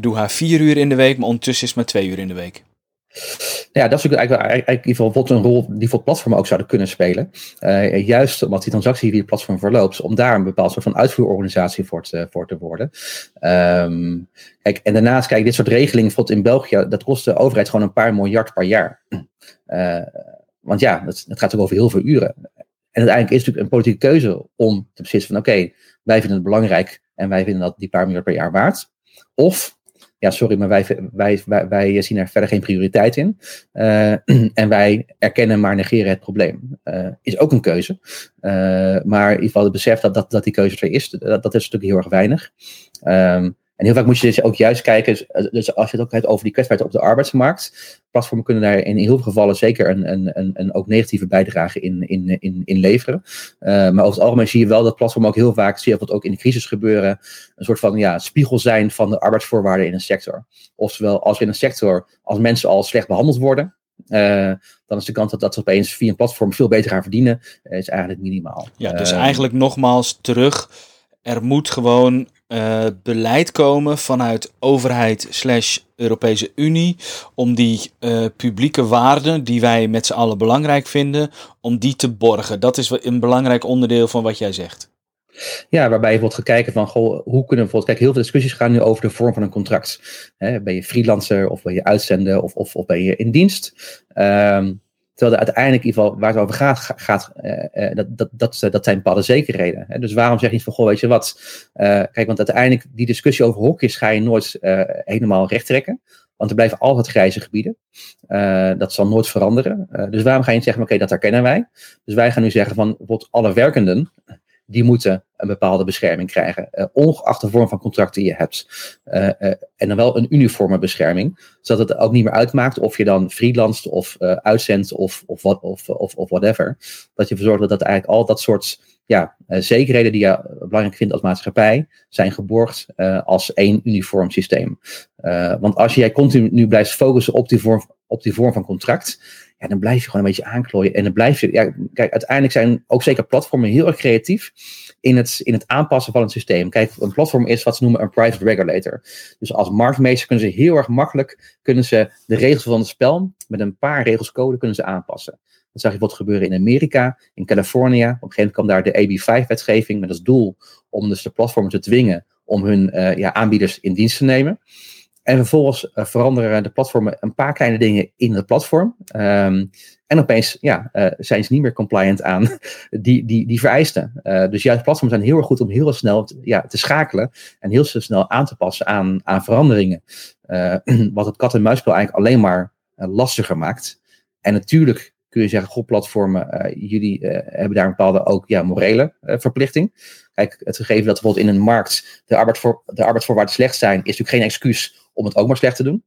doe haar vier uur in de week, maar ondertussen is het maar twee uur in de week. Ja, dat is eigenlijk, eigenlijk in ieder geval wat een rol die voor platformen ook zouden kunnen spelen. Uh, juist omdat die transactie via het platform verloopt, om daar een bepaald soort van uitvoerorganisatie voor te, voor te worden. Um, kijk, en daarnaast, kijk, dit soort regelingen, bijvoorbeeld in België, dat kost de overheid gewoon een paar miljard per jaar. Uh, [CLEARS THROAT] want ja, dat, gaat ook over heel veel uren. En uiteindelijk is het natuurlijk een politieke keuze om te beslissen van oké, wij vinden het belangrijk en wij vinden dat die paar miljard per jaar waard. Of ja, sorry, maar wij, wij, wij, wij zien er verder geen prioriteit in. Uh, [CLEARS THROAT] en wij erkennen maar negeren het probleem. Uh, is ook een keuze. Uh, maar in ieder geval het besef dat, dat, dat die keuze er is, dat, dat is natuurlijk heel erg weinig. Um, en heel vaak moet je dus ook juist kijken, dus, dus als je het ook hebt over die kwetsbaarheid op de arbeidsmarkt. Platformen kunnen daar in heel veel gevallen zeker een, een, een, een ook negatieve bijdrage in, in, in, in leveren. Uh, maar over het algemeen zie je wel dat platformen ook heel vaak, zie je wat ook in de crisis gebeuren, een soort van ja, spiegel zijn van de arbeidsvoorwaarden in een sector. Oftewel, als in een sector, als mensen al slecht behandeld worden, uh, dan is de kans dat, dat ze opeens via een platform veel beter gaan verdienen, uh, is eigenlijk minimaal. Ja, dus eigenlijk nogmaals terug. Er moet gewoon uh, beleid komen vanuit overheid slash Europese Unie om die uh, publieke waarden die wij met z'n allen belangrijk vinden, om die te borgen. Dat is een belangrijk onderdeel van wat jij zegt. Ja, waarbij je wordt gekeken van, goh, hoe kunnen we bijvoorbeeld, kijk, heel veel discussies gaan nu over de vorm van een contract. Ben je freelancer of ben je uitzender of, of, of ben je in dienst? Um, Terwijl er uiteindelijk, in ieder geval, waar het over gaat, gaat uh, dat, dat, dat, dat zijn bepaalde zekerheden. Hè? Dus waarom zeg je niet van, goh, weet je wat? Uh, kijk, want uiteindelijk, die discussie over hokjes ga je nooit helemaal recht trekken. Want er blijven altijd grijze gebieden. dat zal nooit veranderen. dus waarom ga je niet zeggen, oké, dat herkennen wij. Dus wij gaan nu zeggen van, bijvoorbeeld alle werkenden, die moeten een bepaalde bescherming krijgen. Uh, ongeacht de vorm van contract die je hebt. Uh, uh, en dan wel een uniforme bescherming. Zodat het ook niet meer uitmaakt of je dan freelanced of uitzendt of, of, wat, of, of, of whatever. Dat je ervoor zorgt dat, eigenlijk al dat soort ja, zekerheden die je belangrijk vindt als maatschappij, zijn geborgd als één uniform systeem. want als jij continu nu blijft focussen op die vorm, op die vorm van contract, ja, dan blijf je gewoon een beetje aanklooien. En dan blijf je, ja, kijk, uiteindelijk zijn ook zeker platformen heel erg creatief in het, in het aanpassen van het systeem. Kijk, een platform is wat ze noemen een private regulator. Dus als marktmeester kunnen ze heel erg makkelijk, kunnen ze de regels van het spel met een paar regels code kunnen ze aanpassen. Dat zag je wat gebeuren in Amerika, in Californië. Op een gegeven moment kwam daar de AB5-wetgeving met als doel om dus de platformen te dwingen om hun uh, ja, aanbieders in dienst te nemen. En vervolgens veranderen de platformen een paar kleine dingen in het platform. Um, en opeens ja, uh, zijn ze niet meer compliant aan [LAUGHS] die, die, die vereisten. Uh, dus juist platforms zijn heel erg goed om heel snel ja, te schakelen en heel snel aan te passen aan, aan veranderingen. [CLEARS THROAT] Wat het kat-en-muisspel eigenlijk alleen maar lastiger maakt. En natuurlijk kun je zeggen, goh, platformen, jullie hebben daar een bepaalde ook ja, morele verplichting. Kijk, het gegeven dat bijvoorbeeld in een markt de, arbeidsvoor, de arbeidsvoorwaarden slecht zijn, is natuurlijk geen excuus om het ook maar slecht te doen.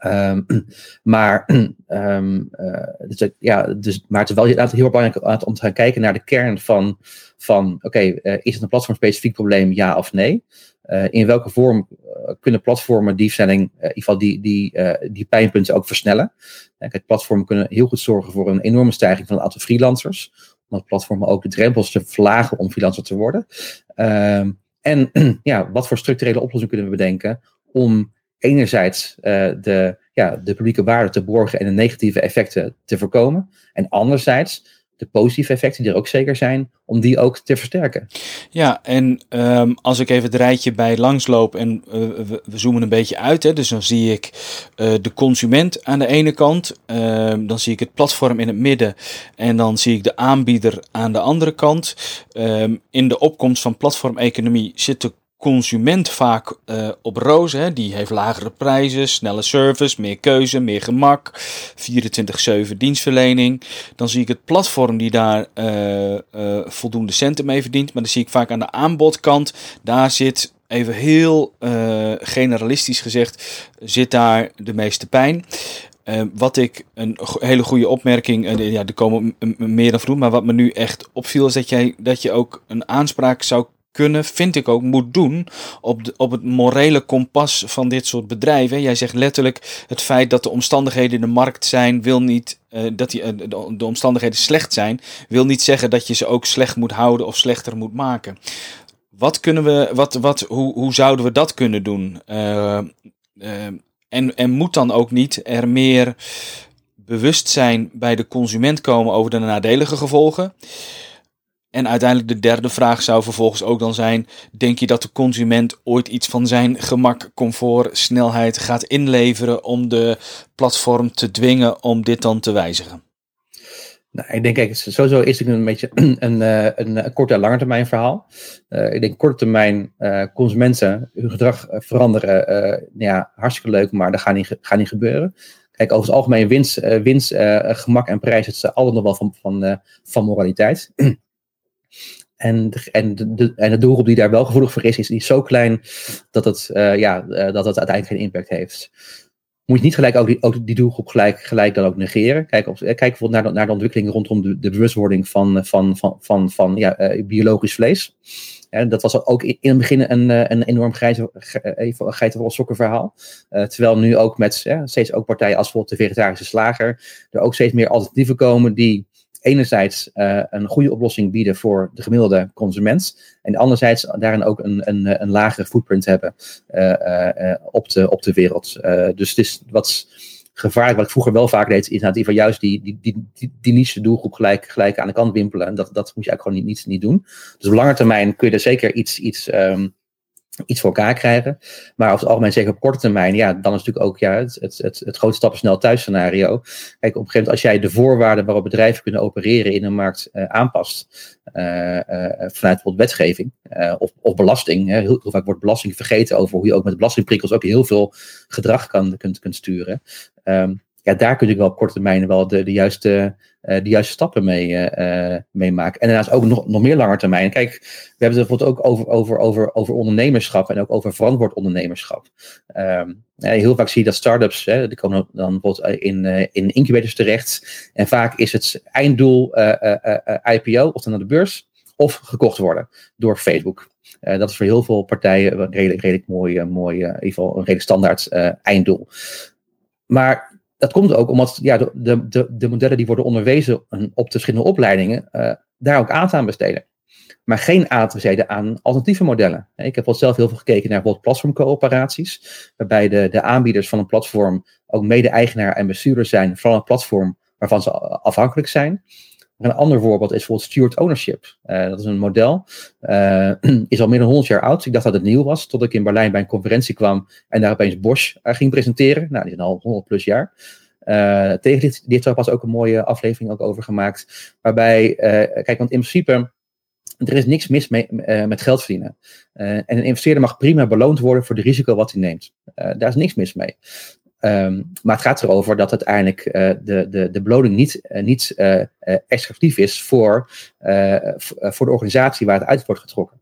Um, [CLEARS THROAT] maar, um, [CLEARS THROAT] uh, dus, ja, dus, maar het is wel heel belangrijk om te gaan kijken naar de kern van, van oké, uh, is het een platformspecifiek probleem, ja of nee? Uh, in welke vorm kunnen platformen die versnelling, in ieder die, die, die pijnpunten ook versnellen? kijk, platformen kunnen heel goed zorgen voor een enorme stijging van het aantal freelancers, omdat platformen ook de drempels te verlagen om freelancer te worden. Um, en [CLEARS THROAT] ja, wat voor structurele oplossingen kunnen we bedenken om enerzijds uh, de, ja, de publieke waarde te borgen en de negatieve effecten te voorkomen. En anderzijds de positieve effecten, die er ook zeker zijn, om die ook te versterken. Ja, en um, als ik even het rijtje bij langsloop en uh, we, zoomen een beetje uit, hè, dus dan zie ik uh, de consument aan de ene kant, uh, dan zie ik het platform in het midden en dan zie ik de aanbieder aan de andere kant. Um, in de opkomst van platformeconomie zit de consument vaak uh, op roze. Hè. Die heeft lagere prijzen, snelle service, meer keuze, meer gemak, 24-7 dienstverlening. Dan zie ik het platform die daar uh, uh, voldoende centen mee verdient. Maar dan zie ik vaak aan de aanbodkant, daar zit even heel generalistisch gezegd, zit daar de meeste pijn. Uh, wat ik een hele goede opmerking, ja, er komen meer dan vroeg, maar wat me nu echt opviel is dat, jij, dat je ook een aanspraak zou kunnen, vind ik ook, moet doen op, op het morele kompas van dit soort bedrijven. Jij zegt letterlijk het feit dat de omstandigheden in de markt zijn, wil niet uh, dat die, uh, de, de, omstandigheden slecht zijn, wil niet zeggen dat je ze ook slecht moet houden of slechter moet maken. Wat kunnen we, wat, wat, hoe, hoe zouden we dat kunnen doen? Uh, en, en moet dan ook niet er meer bewustzijn bij de consument komen over de nadelige gevolgen? En uiteindelijk de derde vraag zou vervolgens ook dan zijn: denk je dat de consument ooit iets van zijn gemak, comfort, snelheid gaat inleveren om de platform te dwingen om dit dan te wijzigen? Nou, ik denk, kijk, sowieso is het een beetje [CLEARS THROAT] een, een, eh, een, korte en lange termijn verhaal. Uh, ik denk korte termijn consumenten hun gedrag veranderen, uh, ja, hartstikke leuk, maar dat gaat niet, gaat niet gebeuren. Kijk, over het algemeen winst, winst gemak en prijs, het is altijd nog wel van, van, van moraliteit. [CLEARS THROAT] En, de, en, de, en de doelgroep die daar wel gevoelig voor is, is, is zo klein dat het, uh, ja, uh, dat het uiteindelijk geen impact heeft. Moet je niet gelijk ook die, ook die doelgroep gelijk, gelijk dan ook negeren. Kijk, op, kijk bijvoorbeeld naar de, naar de ontwikkeling rondom de, de bewustwording van, van, van, van, van ja, biologisch vlees. Ja, dat was ook in het begin een, een enorm geitenwolle sokken verhaal. Uh, terwijl nu ook met steeds ook partijen als bijvoorbeeld de vegetarische slager er ook steeds meer alternatieven komen die enerzijds uh, een goede oplossing bieden voor de gemiddelde consument. En anderzijds daarin ook een, een, een lagere footprint hebben uh, uh, op, de, op de wereld. dus het is wat gevaarlijk, wat ik vroeger wel vaak deed, is inderdaad van juist die, die, die, die, die niche doelgroep gelijk, gelijk aan de kant wimpelen. En dat, dat moet je eigenlijk gewoon niet, niet, niet doen. Dus op lange termijn kun je er zeker iets, iets um, iets voor elkaar krijgen. Maar over het algemeen, zeker op korte termijn, ja, dan is natuurlijk ook ja, het, het, het, het grote stappen snel thuis scenario. Kijk, op een gegeven moment, als jij de voorwaarden waarop bedrijven kunnen opereren in een markt uh, aanpast, uh, uh, vanuit bijvoorbeeld wetgeving of, of belasting. Hè, heel, vaak wordt belasting vergeten over hoe je ook met belastingprikkels ook heel veel gedrag kan, kunt, kunt sturen. Um, ja, daar kun je wel op korte termijn wel de, de, juiste, uh, de juiste stappen mee, uh, maken. En daarnaast ook nog, nog meer langer termijn. Kijk, we hebben het bijvoorbeeld ook over, over, over, over ondernemerschap en ook over verantwoord ondernemerschap. Um, heel vaak zie je dat start-ups, hè, die komen dan bijvoorbeeld in, in incubators terecht. En vaak is het einddoel IPO, of dan naar de beurs, of gekocht worden door Facebook. Dat is voor heel veel partijen redelijk, redelijk mooi, mooi in ieder geval een redelijk standaard einddoel. Maar dat komt ook omdat ja, de, de, de modellen die worden onderwezen op de verschillende opleidingen uh, daar ook aandacht aan besteden. Maar geen aandacht besteden aan alternatieve modellen. Ik heb wel zelf heel veel gekeken naar bijvoorbeeld platformcoöperaties, waarbij de, de aanbieders van een platform ook mede-eigenaar en bestuurder zijn van een platform waarvan ze afhankelijk zijn. Een ander voorbeeld is bijvoorbeeld steward ownership. dat is een model, [CLEARS THROAT] is al meer dan 100 jaar oud. Ik dacht dat het nieuw was, tot ik in Berlijn bij een conferentie kwam en daar opeens Bosch ging presenteren. Nou, die zijn al 100 plus jaar. Uh, tegen dit, was ook een mooie aflevering ook over gemaakt. Waarbij, kijk, want in principe er is niks mis mee, uh, met geld verdienen. Uh, en een investeerder mag prima beloond worden voor de risico wat hij neemt. Uh, daar is niks mis mee. Um, maar het gaat erover dat uiteindelijk de, de, de beloning niet, niet exclusief is voor, voor de organisatie waar het uit wordt getrokken.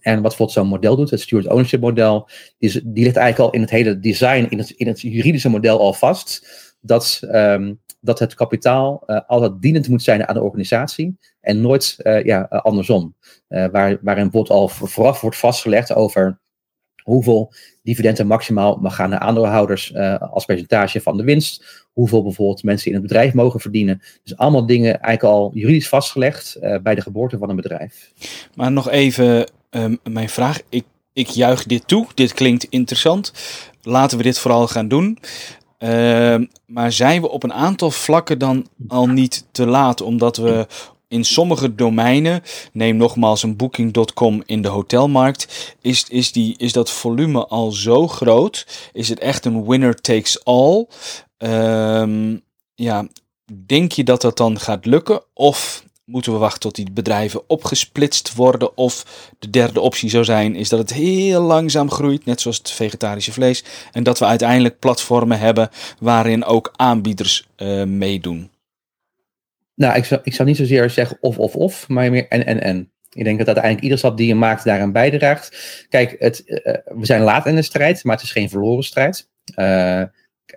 En wat bijvoorbeeld zo'n model doet, het steward ownership model, die, die ligt eigenlijk al in het hele design, in het, in het juridische model al vast. Dat um, dat het kapitaal uh, altijd dienend moet zijn aan de organisatie en nooit uh, ja, uh, andersom. waar, waarin bijvoorbeeld al vooraf wordt vastgelegd over hoeveel dividenden maximaal mag gaan naar aandeelhouders als percentage van de winst. Hoeveel bijvoorbeeld mensen in het bedrijf mogen verdienen. Dus allemaal dingen eigenlijk al juridisch vastgelegd bij de geboorte van een bedrijf. Maar nog even um, mijn vraag. Ik, ik juich dit toe. Dit klinkt interessant. Laten we dit vooral gaan doen. Ehm, maar zijn we op een aantal vlakken dan al niet te laat? Omdat we in sommige domeinen, neem nogmaals een booking.com in de hotelmarkt, is, is, die, is dat volume al zo groot? Is het echt een winner takes all? Ehm, ja, denk je dat dat dan gaat lukken? Of moeten we wachten tot die bedrijven opgesplitst worden. Of de derde optie zou zijn, is dat het heel langzaam groeit, net zoals het vegetarische vlees. En dat we uiteindelijk platformen hebben waarin ook aanbieders uh, meedoen. Nou, ik zou, ik zou niet zozeer zeggen of, of, of, maar meer en, en, en. Ik denk dat uiteindelijk ieder stap die je maakt daaraan bijdraagt. Kijk, het, uh, we zijn laat in de strijd, maar het is geen verloren strijd. Uh,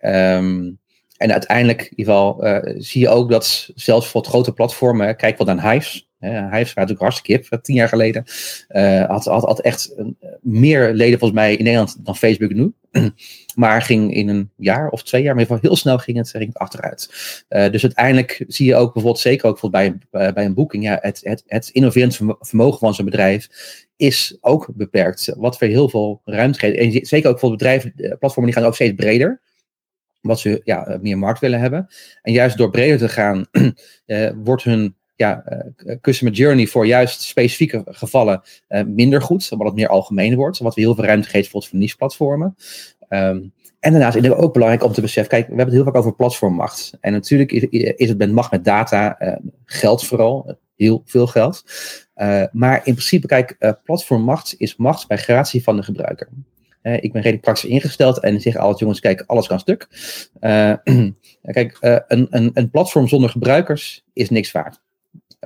um, en uiteindelijk, in ieder geval, zie je ook dat zelfs voor grote platformen, kijk wat naar Hives. Hives was natuurlijk hartstikke kip, tien jaar geleden. Uh, had, had, had echt uh, meer leden volgens mij in Nederland dan Facebook nu. [CLEARS THROAT] maar ging in een jaar of twee jaar, maar in heel snel ging het, ging het achteruit. dus uiteindelijk zie je ook bijvoorbeeld, zeker ook bijvoorbeeld bij, bij een boeking, ja, het, het, het innoverend vermogen van zo'n bedrijf is ook beperkt. Wat voor heel veel ruimte geeft. En zeker ook voor bedrijven, platformen die gaan ook steeds breder wat ze ja, eh, meer markt willen hebben. En juist door breder te gaan, uh, [CLEARS THROAT] wordt hun ja, uh, customer journey voor juist specifieke gevallen uh, minder goed, omdat het meer algemeen wordt. Wat we heel veel ruimte geeft voor niche-platformen. Um, en daarnaast is het ook belangrijk om te beseffen, kijk, we hebben het heel vaak over platformmacht. En natuurlijk is, het met macht met data, geld vooral, heel veel geld. Maar in principe, kijk, platformmacht is macht bij gratie van de gebruiker ik ben redelijk praktisch ingesteld en zeg altijd, jongens, kijk, alles kan stuk. [CLEARS THROAT] Kijk, een, een platform zonder gebruikers is niks waard.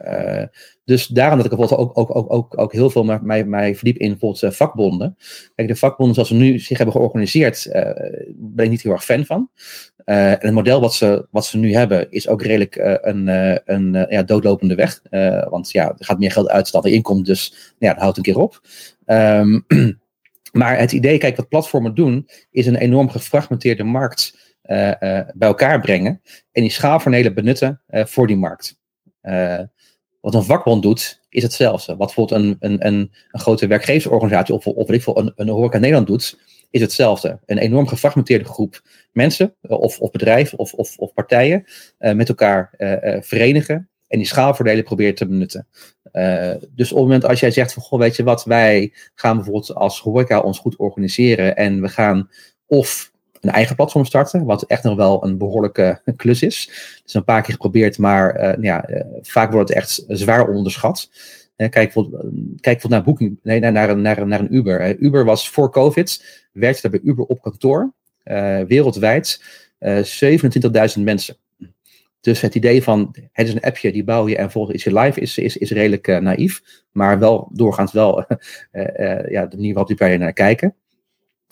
Uh, dus daarom dat ik bijvoorbeeld ook, ook, ook, ook, ook heel veel mij, mij verdiep in bijvoorbeeld vakbonden. Kijk, de vakbonden zoals ze nu zich hebben georganiseerd, ben ik niet heel erg fan van. en het model wat ze, wat ze nu hebben is ook redelijk een, een ja, doodlopende weg. want ja, er gaat meer geld uit dan er inkomt, dus ja, dat houdt een keer op. Um, [CLEARS THROAT] Maar het idee, kijk, wat platformen doen, is een enorm gefragmenteerde markt bij elkaar brengen en die schaalvoordelen benutten voor die markt. Wat een vakbond doet, is hetzelfde. Wat bijvoorbeeld een, een, een, grote werkgeversorganisatie of, of een, een horeca Nederland doet, is hetzelfde. Een enorm gefragmenteerde groep mensen of, of bedrijven of, of, of partijen met elkaar verenigen en die schaalvoordelen probeert te benutten. Dus op het moment als jij zegt van, goh, weet je wat, wij gaan bijvoorbeeld als horeca ons goed organiseren en we gaan of een eigen platform starten, wat echt nog wel een behoorlijke [LAUGHS] klus is. Is een paar keer geprobeerd, maar uh, ja, uh, vaak wordt het echt zwaar onderschat. kijk bijvoorbeeld, kijk bijvoorbeeld naar Booking, nee, naar, naar, naar, naar een Uber. Uber was voor COVID, werkte bij Uber op kantoor, wereldwijd, 27.000 mensen. Dus het idee van het is een appje, die bouw je en volgens is je live, is, is, is redelijk naïef. Maar wel doorgaans wel [LAUGHS] ja, de manier waarop die je naar kijken.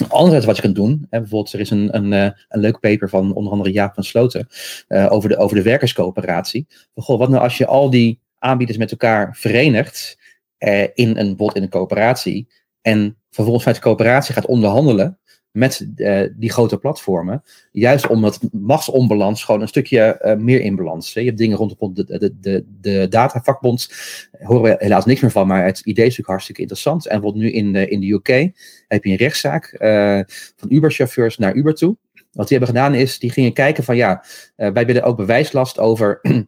Anderzijds wat je kunt doen, hè, bijvoorbeeld er is een, een, een leuk paper van onder andere Jaap van Sloten over, de, over de werkerscoöperatie. Goh, wat nou als je al die aanbieders met elkaar verenigt in, een, bijvoorbeeld in een coöperatie en vervolgens vanuit de coöperatie gaat onderhandelen met uh, die grote platformen. Juist omdat machtsonbalans gewoon een stukje uh, meer in balans. Je hebt dingen rondom de, de, de, de datavakbond. horen we helaas niks meer van, maar het idee is natuurlijk hartstikke interessant. En wat nu in de, in de UK heb je een rechtszaak van Uber-chauffeurs naar Uber toe. Wat die hebben gedaan is, die gingen kijken van ja, wij willen ook bewijslast over [CLEARS THROAT]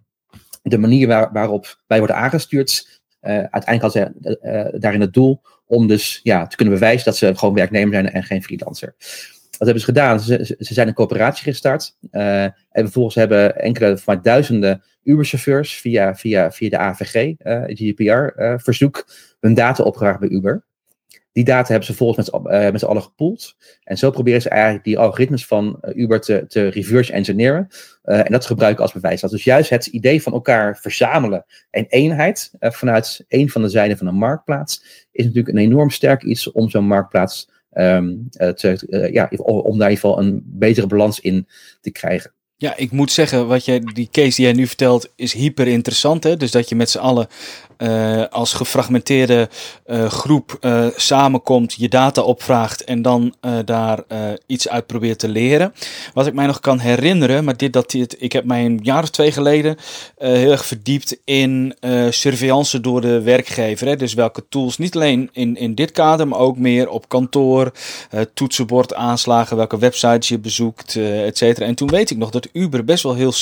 de manier waar, waarop wij worden aangestuurd, uiteindelijk had ze daarin het doel om dus ja, te kunnen bewijzen dat ze gewoon werknemer zijn en geen freelancer. Wat hebben ze gedaan? Ze, ze zijn een coöperatie gestart. Uh, en vervolgens hebben enkele van duizenden Uber-chauffeurs via, via, via de AVG, uh, GDPR-verzoek, hun data opgevraagd bij Uber. Die data hebben ze volgens met, uh, met z'n allen gepoeld. En zo proberen ze eigenlijk die algoritmes van Uber te, te reverse engineeren. en dat gebruiken als bewijs. Dus juist het idee van elkaar verzamelen en eenheid vanuit een van de zijden van een marktplaats is natuurlijk een enorm sterk iets om zo'n marktplaats um, te, ja, om daar in ieder geval een betere balans in te krijgen. Ja, ik moet zeggen, wat jij, die case die jij nu vertelt, is hyper interessant. Hè? Dus dat je met z'n allen uh, als gefragmenteerde uh, groep uh, samenkomt, je data opvraagt en dan daar iets uit probeert te leren. Wat ik mij nog kan herinneren, maar dit dat ik heb mij een jaar of twee geleden heel erg verdiept in surveillance door de werkgever. Hè? Dus welke tools, niet alleen in, in dit kader, maar ook meer op kantoor, toetsenbord aanslagen, welke websites je bezoekt, et cetera. En toen weet ik nog dat Uber best wel heel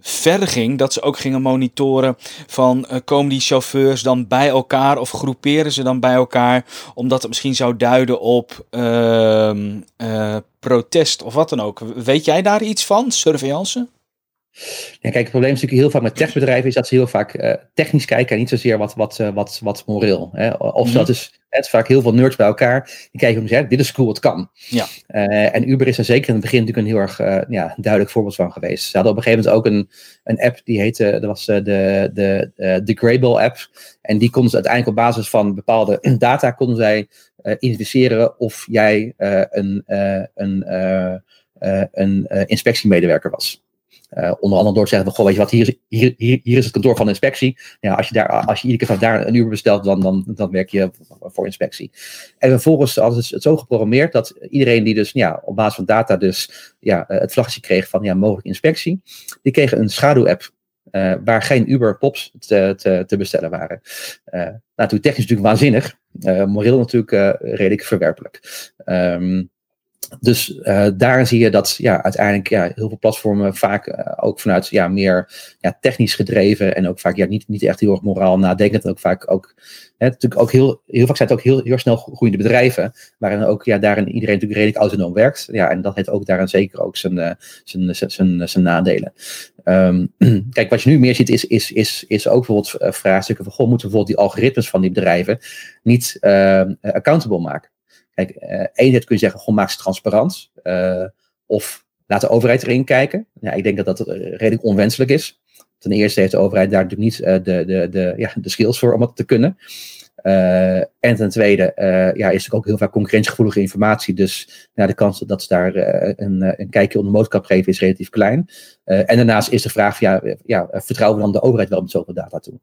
verder ging, dat ze ook gingen monitoren van uh, komen die chauffeurs dan bij elkaar of groeperen ze dan bij elkaar, omdat het misschien zou duiden op uh, uh, protest of wat dan ook. Weet jij daar iets van, surveillance? Ja, kijk, het probleem is natuurlijk heel vaak met techbedrijven is dat ze heel vaak uh, technisch kijken en niet zozeer wat, wat, uh, wat, wat moreel. Hè? Of mm -hmm. dat is het is vaak heel veel nerds bij elkaar. Die kijken om zeggen, dit is cool, het kan. Ja. Uh, en Uber is er zeker in het begin natuurlijk een heel erg ja, duidelijk voorbeeld van geweest. Ze hadden op een gegeven moment ook een, een app die heette, dat was de, de, de Grayball app. En die konden ze uiteindelijk op basis van bepaalde [CLEARS THROAT] data konden zij identificeren of jij een, een, een inspectiemedewerker was. Uh, onder andere door te zeggen, goh, weet je wat, hier is, hier, hier, is het kantoor van inspectie. Ja, als je, daar, als je iedere keer van daar een uur bestelt, dan, dan, dan werk je voor inspectie. En vervolgens hadden het zo geprogrammeerd dat iedereen die dus ja, op basis van data dus ja, eh, het vlaggetje kreeg van ja, mogelijk inspectie, die kregen een schaduw-app uh, waar geen Uber-pops te, te, te, bestellen waren. Uh, nou, natuurlijk technisch natuurlijk waanzinnig, moreel natuurlijk redelijk verwerpelijk. Um, dus uh, daar zie je dat ja, uiteindelijk ja, heel veel platformen vaak uh, ook vanuit ja, meer ja, technisch gedreven en ook vaak ja, niet, niet echt heel erg moraal nadenkend. En ook vaak ook, hè, natuurlijk ook heel, heel vaak zijn het ook heel, heel snel groeiende bedrijven, waarin ook ja, daarin iedereen natuurlijk redelijk autonoom werkt. Ja, en dat heeft ook daarin zeker ook zijn, uh, zijn, zijn, zijn, nadelen. Um, [CLEARS THROAT] kijk, wat je nu meer ziet is, is, is, is ook bijvoorbeeld vraagstukken van, goh, moeten we bijvoorbeeld die algoritmes van die bedrijven niet accountable maken? Kijk, enerzijds kun je zeggen, gewoon maak ze transparant. Uh, of laat de overheid erin kijken. Ja, ik denk dat dat redelijk onwenselijk is. Ten eerste heeft de overheid daar natuurlijk niet de, de, de, ja, de skills voor om dat te kunnen. Uh, en ten tweede uh, ja, is er ook heel vaak concurrentiegevoelige informatie. Dus ja, de kans dat ze daar uh, een, een kijkje onder de motorkap geven is relatief klein. en daarnaast is de vraag: ja, ja, vertrouwen we dan de overheid wel met zoveel data toe?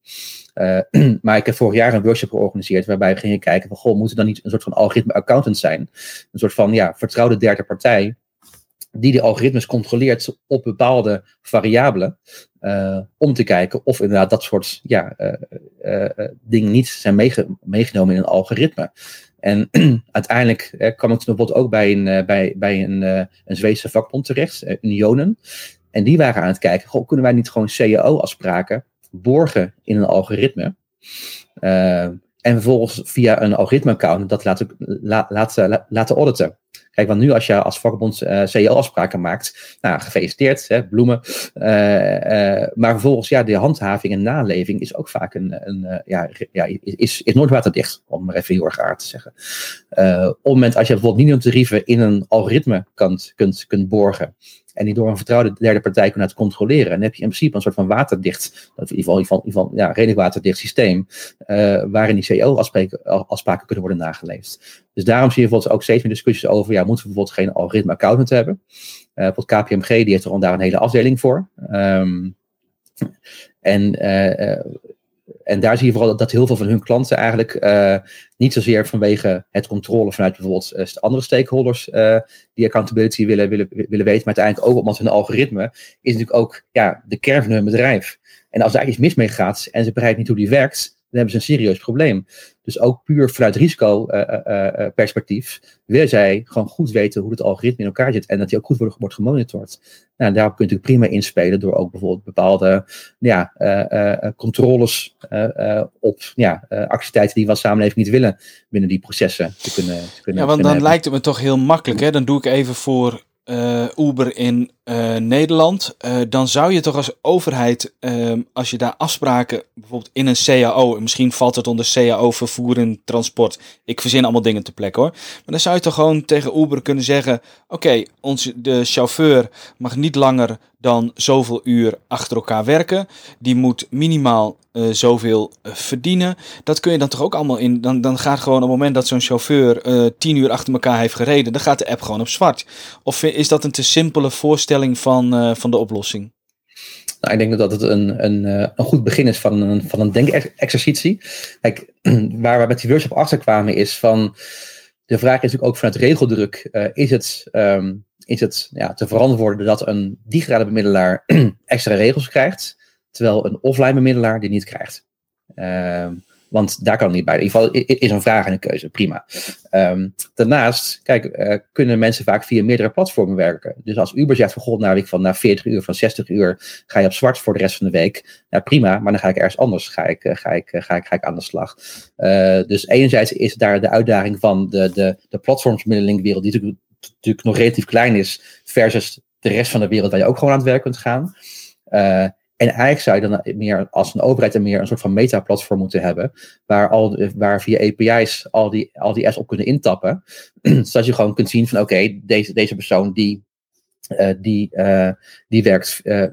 [CLEARS THROAT] maar ik heb vorig jaar een workshop georganiseerd waarbij we gingen kijken: van, goh, moet er dan niet een soort van algoritme accountant zijn? Een soort van ja, vertrouwde derde partij die de algoritmes controleert op bepaalde variabelen. Uh, om te kijken of inderdaad dat soort ja, uh, uh, dingen niet zijn meege meegenomen in een algoritme. En [CLEARS THROAT] uiteindelijk kwam ik bijvoorbeeld ook bij een, bij, bij een, een Zweedse vakbond terecht, Unionen. En die waren aan het kijken, goh, kunnen wij niet gewoon CEO-afspraken borgen in een algoritme? en vervolgens via een algoritme-account dat laten, la, laten, laten auditen. Kijk, want nu als je als vakbond uh, eh, CEO-afspraken maakt, nou, gefeliciteerd, hè, bloemen. Uh, uh, maar vervolgens, ja, de handhaving en naleving is ook vaak een, een ja, ja, is, is nooit waterdicht, om maar even heel erg aard te zeggen. op het moment als je bijvoorbeeld minimumtarieven in een algoritme kunt, kunt, kunt borgen, en die door een vertrouwde derde partij kunnen controleren. dan heb je in principe een soort van waterdicht, in ieder geval, in ieder geval, ja, redelijk waterdicht systeem, uh, waarin die CEO-afspraken kunnen worden nageleefd. Dus daarom zie je bijvoorbeeld ook steeds meer discussies over, ja, moeten we bijvoorbeeld geen algoritme accountant hebben? Uh, bijvoorbeeld KPMG, die heeft er daar een hele afdeling voor. Um, en uh, en daar zie je vooral dat heel veel van hun klanten eigenlijk uh, niet zozeer vanwege het controle vanuit bijvoorbeeld uh, andere stakeholders uh, die accountability willen, willen, willen weten, maar uiteindelijk ook omdat hun algoritme is natuurlijk ook ja, de kern van hun bedrijf. En als daar iets mis mee gaat en ze begrijpen niet hoe die werkt, dan hebben ze een serieus probleem. Dus ook puur vanuit risicoperspectief willen zij gewoon goed weten hoe het algoritme in elkaar zit en dat die ook goed wordt, wordt gemonitord. Nou, daarop kun je natuurlijk prima inspelen door ook bijvoorbeeld bepaalde ja, controles op ja, activiteiten die we als samenleving niet willen binnen die processen te kunnen, te kunnen Ja, want dan lijkt het me toch heel makkelijk. Hè? Dan doe ik even voor uh, Uber in uh, Nederland, uh, dan zou je toch als overheid, ehm, als je daar afspraken, bijvoorbeeld in een CAO, misschien valt het onder CAO vervoer en transport, ik verzin allemaal dingen te plekken hoor, maar dan zou je toch gewoon tegen Uber kunnen zeggen, oké, okay, de chauffeur mag niet langer dan zoveel uur achter elkaar werken, die moet minimaal uh, zoveel verdienen. Dat kun je dan toch ook allemaal in. Dan, dan gaat gewoon op het moment dat zo'n chauffeur tien uur achter elkaar heeft gereden, dan gaat de app gewoon op zwart. Of is dat een te simpele van, van de oplossing? Nou, ik denk dat het een, een, een goed begin is van een, van een denkexercitie. Kijk, [CLEARS THROAT] waar we met die workshop achter kwamen is van. De vraag is natuurlijk ook vanuit regeldruk: is het. Um, is het ja, te verantwoorden dat een digitale bemiddelaar [CLEARS THROAT] extra regels krijgt, terwijl een offline bemiddelaar die niet krijgt. Um, want daar kan het niet bij. In ieder geval is een vraag en een keuze, prima. Um, daarnaast, kijk, uh, kunnen mensen vaak via meerdere platformen werken. Dus als Uber zegt van, god, nou, van na 40 uur, van 60 uur, ga je op zwart voor de rest van de week. Nou, prima, maar dan ga ik ergens anders ga ik, uh, ga ik, uh, ga ik, ga ik aan de slag. dus enerzijds is daar de uitdaging van de, de, de platformsmiddelingenwereld, die natuurlijk natuurlijk nog relatief klein is, versus de rest van de wereld waar je ook gewoon aan het werk kunt gaan. Uh, en eigenlijk zou je dan meer als een overheid er meer een soort van meta-platform moeten hebben, waar, al, waar via API's al die, al die apps op kunnen intappen. [CLEARS THROAT] zodat je gewoon kunt zien van oké, deze, deze persoon die uh, die, uh, die werkt uh,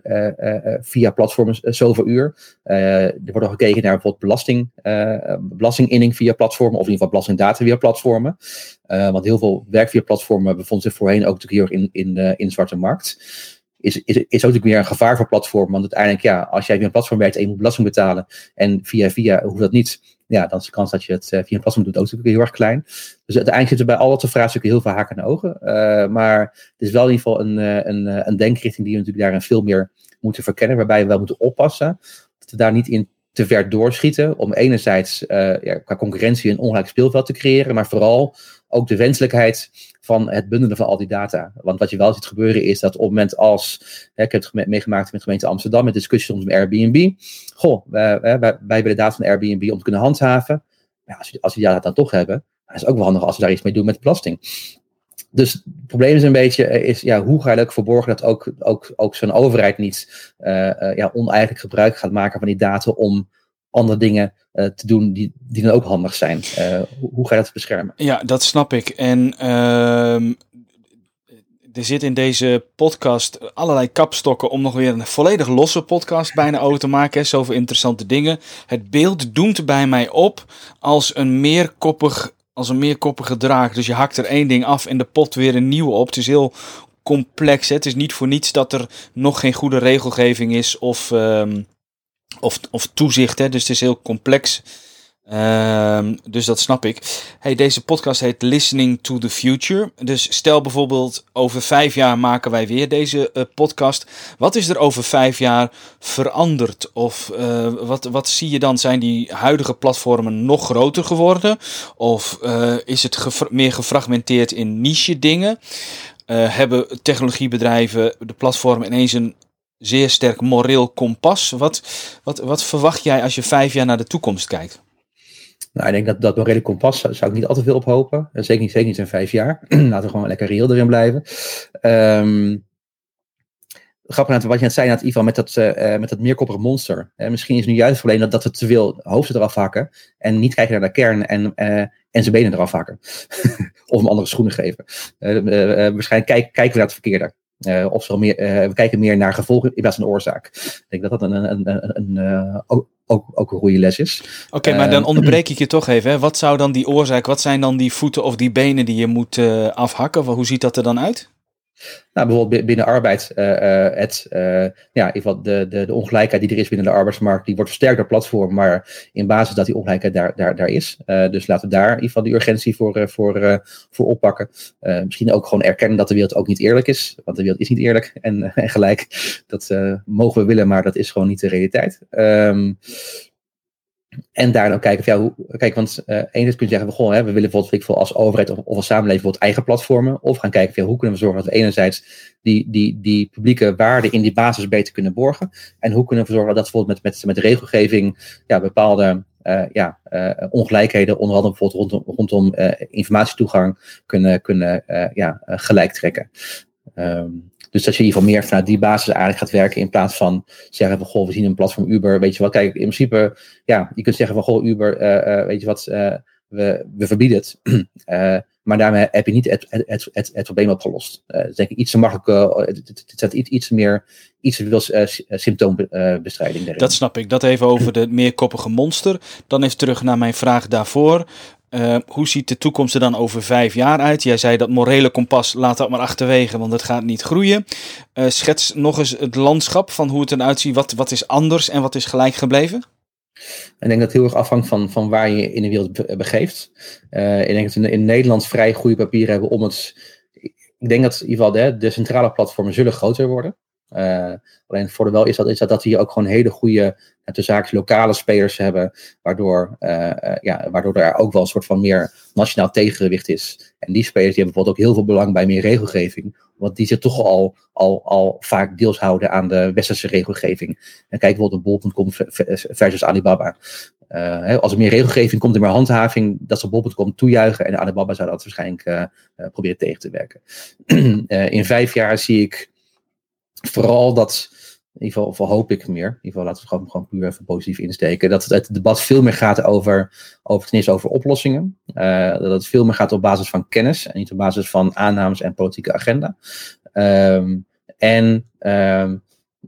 via platforms zoveel uur. er wordt ook gekeken naar bijvoorbeeld belasting, belastinginning via platformen, of in ieder geval belastingdata via platformen. want heel veel werk via platformen bevond zich voorheen ook natuurlijk heel in, in, in de zwarte markt. Is, is, is ook natuurlijk weer een gevaar voor platformen. Want uiteindelijk, ja, als jij via een platform werkt en je moet belasting betalen. En via via hoeft dat niet ja, dan is de kans dat je het via een platform doet ook natuurlijk heel erg klein. Dus uiteindelijk zitten bij al dat vraagstukken heel veel haken en ogen. Uh, maar het is wel in ieder geval een, een, een denkrichting die we natuurlijk daarin veel meer moeten verkennen. Waarbij we wel moeten oppassen dat we daar niet in te ver doorschieten. Om enerzijds uh, ja, qua concurrentie een ongelijk speelveld te creëren. Maar vooral ook de wenselijkheid van het bundelen van al die data. Want wat je wel ziet gebeuren is dat op het moment als, hè, ik heb het meegemaakt met de gemeente Amsterdam, met discussies rondom Airbnb. Goh, wij, wij, willen data van Airbnb om te kunnen handhaven. Als, we, als we die data dan toch hebben, dan is ook wel handig als we daar iets mee doen met de belasting. Dus het probleem is een beetje, is, ja, hoe ga je ook verborgen dat ook, ook, ook zo'n overheid niet uh, ja, oneigenlijk gebruik gaat maken van die data om andere dingen te doen die, die dan ook handig zijn. Hoe, ga je dat beschermen? Ja, dat snap ik. En uh, er zit in deze podcast allerlei kapstokken om nog weer een volledig losse podcast bijna over te maken. Zoveel interessante dingen. Het beeld doemt bij mij op als een meerkoppig, als een meerkoppige draak. Dus je hakt er één ding af en de pot weer een nieuwe op. Het is heel complex. Hè? Het is niet voor niets dat er nog geen goede regelgeving is of... Um, of, of toezicht. Hè? Dus het is heel complex. Um, dus dat snap ik. Hey, deze podcast heet Listening to the Future. Dus stel bijvoorbeeld over vijf jaar maken wij weer deze uh, podcast. Wat is er over vijf jaar veranderd? Of uh, wat, wat zie je dan? Zijn die huidige platformen nog groter geworden? Of uh, is het meer gefragmenteerd in niche dingen? hebben technologiebedrijven de platformen ineens een zeer sterk moreel kompas. Wat, wat, wat verwacht jij als je vijf jaar naar de toekomst kijkt? Nou, ik denk dat dat morele kompas zou, ik niet al te veel op hopen. Zeker niet, zeker niet in vijf jaar. [CLEARS THROAT] Laten we gewoon lekker reëel erin blijven. Um, grappig wat je net zei, geval met dat, uh, met dat meerkoppige monster. Uh, misschien is nu juist het probleem dat, dat we te veel hoofden eraf hakken en niet kijken naar de kern en, uh, en zijn benen eraf hakken. [LAUGHS] of hem andere schoenen geven. waarschijnlijk kijk, kijken we naar het verkeerde. Uh, of zo meer, uh, we kijken meer naar gevolgen in plaats van oorzaak. Ik denk dat dat een, een, een, een uh, ook, ook, ook, een goede les is. Oké, okay, maar dan onderbreek ik je toch even. Hè? Wat zou dan die oorzaak, wat zijn dan die voeten of die benen die je moet afhakken? Hoe ziet dat er dan uit? Nou, bijvoorbeeld binnen arbeid, het, uh, ja, in ieder geval de, de, de ongelijkheid die er is binnen de arbeidsmarkt, die wordt versterkt door platform, maar in basis dat die ongelijkheid daar, daar, daar is. Dus laten we daar in ieder geval de urgentie voor, voor, voor oppakken. misschien ook gewoon erkennen dat de wereld ook niet eerlijk is, want de wereld is niet eerlijk en, [LAUGHS] en gelijk. Dat mogen we willen, maar dat is gewoon niet de realiteit. Um, En daar dan kijken, van, ja, hoe, kijk, want uh, enerzijds kun je zeggen, goh, hè, we willen bijvoorbeeld als overheid of, of als samenleving bijvoorbeeld eigen platformen. Of gaan kijken, ja, hoe kunnen we zorgen dat we enerzijds die, die, die publieke waarden in die basis beter kunnen borgen. En hoe kunnen we zorgen dat bijvoorbeeld met, met, met regelgeving ja, bepaalde uh, ja, uh, ongelijkheden, onder andere bijvoorbeeld rondom, rondom informatietoegang, kunnen, kunnen ja, gelijk trekken. Um, dus dat je in ieder geval meer vanuit die basis eigenlijk gaat werken in plaats van zeggen van goh, we zien een platform Uber, weet je wat, kijk, in principe, ja, je kunt zeggen van goh, Uber, uh, uh, weet je wat, uh, we, we verbieden het. [CLEARS THROAT] maar daarmee heb je niet het, het, het, het probleem opgelost. dus denk ik iets te makkelijk, het zet iets, iets meer, iets wil symptoombestrijding. dat snap ik. Dat even over de meerkoppige monster. Dan even terug naar mijn vraag daarvoor. Uh, hoe ziet de toekomst er dan over vijf jaar uit? Jij zei dat morele kompas, laat dat maar achterwege, want het gaat niet groeien. Uh, schets nog eens het landschap van hoe het eruit ziet. Wat, wat is anders en wat is gelijk gebleven? Ik denk dat het heel erg afhangt van, van waar je in de wereld begeeft. Uh, ik denk dat we in Nederland vrij goede papieren hebben om het. Ik denk dat in ieder geval de, de centrale platformen zullen groter worden. Uh, alleen het voordeel wel is dat, is dat, dat we hier ook gewoon hele goede en zaken lokale spelers hebben, waardoor, uh, ja, waardoor er ook wel een soort van meer nationaal tegengewicht is. En die spelers die hebben bijvoorbeeld ook heel veel belang bij meer regelgeving, want die zich toch al, al, al vaak deels houden aan de westerse regelgeving. En kijk bijvoorbeeld bol.com versus Alibaba. Uh, als er meer regelgeving komt en meer handhaving, dat zal bol.com toejuichen en Alibaba zou dat waarschijnlijk uh, proberen tegen te werken. [CLEARS THROAT] in vijf jaar zie ik vooral dat in ieder geval, hoop ik meer. In ieder geval laten we gewoon, gewoon puur even positief insteken. Dat het, debat veel meer gaat over, over ten eerste over oplossingen. Uh, dat het veel meer gaat op basis van kennis en niet op basis van aannames en politieke agenda. Um, en um,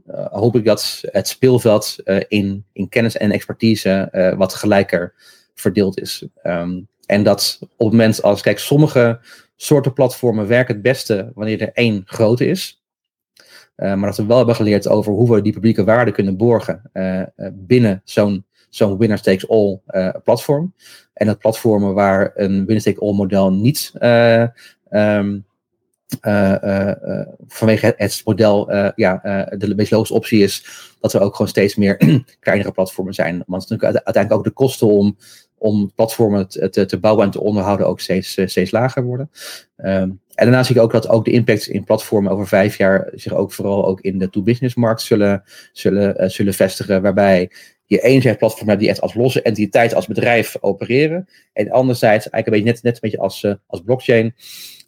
uh, hoop ik dat het speelveld uh, in, in kennis en expertise wat gelijker verdeeld is. Um, en dat op het moment als, kijk, sommige soorten platformen werken het beste wanneer er één grote is. Uh, maar dat we wel hebben geleerd over hoe we die publieke waarde kunnen borgen uh, binnen zo'n zo'n winner takes all platform. En dat platformen waar een winner take all model niet um, vanwege het, model ja, de meest logische optie is, dat er ook gewoon steeds meer [CLEARS THROAT] kleinere platformen zijn. Want uiteindelijk ook de kosten om om platformen te, te, bouwen en te onderhouden ook steeds, steeds lager worden. Um, en daarna zie ik ook dat ook de impact in platformen over vijf jaar zich ook vooral ook in de to-business markt zullen, zullen, uh, zullen vestigen. Waarbij je enerzijds platformen hebt die echt als losse entiteit, als bedrijf opereren. En anderzijds eigenlijk een beetje net, net een beetje als, uh, als blockchain.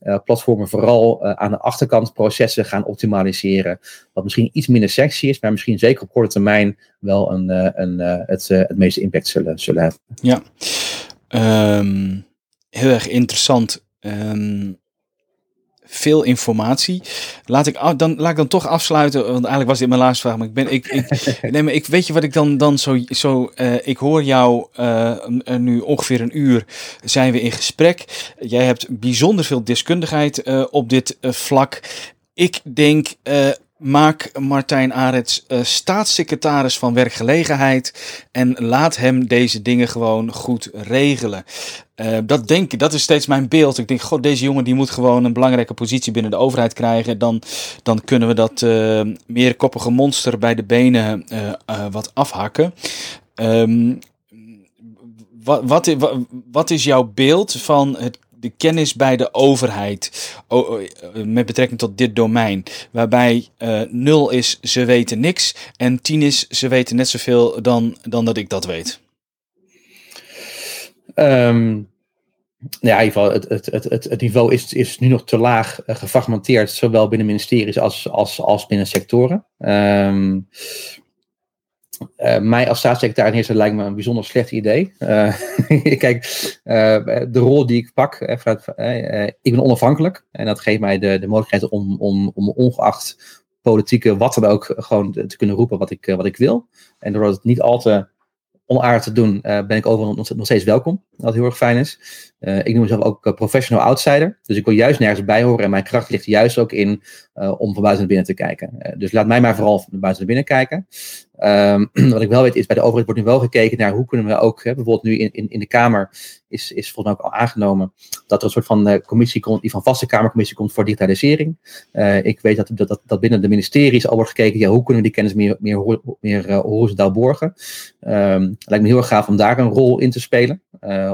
Uh, platformen vooral aan de achterkant processen gaan optimaliseren. Wat misschien iets minder sexy is, maar misschien zeker op korte termijn wel een, een, het, het meeste impact zullen, zullen hebben. Ja, um, heel erg interessant. Um, veel informatie. Laat ik, dan, laat ik dan toch afsluiten, want eigenlijk was dit mijn laatste vraag. Maar ik ben, ik, ik, [LAUGHS] nee, maar ik weet je wat ik dan, dan zo, zo uh, ik hoor jou uh, nu ongeveer een uur zijn we in gesprek. Jij hebt bijzonder veel deskundigheid uh, op dit vlak. Ik denk, maak Martijn Arets uh, staatssecretaris van werkgelegenheid en laat hem deze dingen gewoon goed regelen. Uh, dat denk ik, dat is steeds mijn beeld. Ik denk, god, deze jongen die moet gewoon een belangrijke positie binnen de overheid krijgen. Dan, dan kunnen we dat uh, meerkoppige monster bij de benen wat afhakken. Wat, wat, wat is jouw beeld van het de kennis bij de overheid met betrekking tot dit domein. Waarbij uh, eh, 0 is ze weten niks en 10 is ze weten net zoveel dan, dan dat ik dat weet. Um, ja, in ieder geval, het, het, het, niveau is, is nu nog te laag uh, gefragmenteerd, zowel binnen ministeries als, als, als binnen sectoren. Um, uh, mij als staatssecretaris lijkt me een bijzonder slecht idee. Uh, [LAUGHS] kijk, uh, de rol die ik pak, ik ben onafhankelijk en dat geeft mij de, de mogelijkheid om, om, om ongeacht politieke wat dan ook gewoon te kunnen roepen wat ik, wat ik wil. En doordat het niet al te onaardig te doen, ben ik overal nog steeds welkom. Wat heel erg fijn is. ik noem mezelf ook professional outsider. Dus ik wil juist nergens bij horen. En mijn kracht ligt juist ook in om van buiten naar binnen te kijken. dus laat mij maar vooral van buiten naar binnen kijken. Ehm, [CLEARS THROAT] wat ik wel weet is, bij de overheid wordt nu wel gekeken naar hoe kunnen we ook, hè, bijvoorbeeld nu in, in, in de Kamer is, is volgens mij ook al aangenomen dat er een soort van uh, commissie komt, die van vaste Kamercommissie komt voor digitalisering. Ik weet dat, dat, dat binnen de ministeries al wordt gekeken, ja, hoe kunnen we die kennis meer, meer, meer horizontaal borgen. Um, lijkt me heel erg gaaf om daar een rol in te spelen.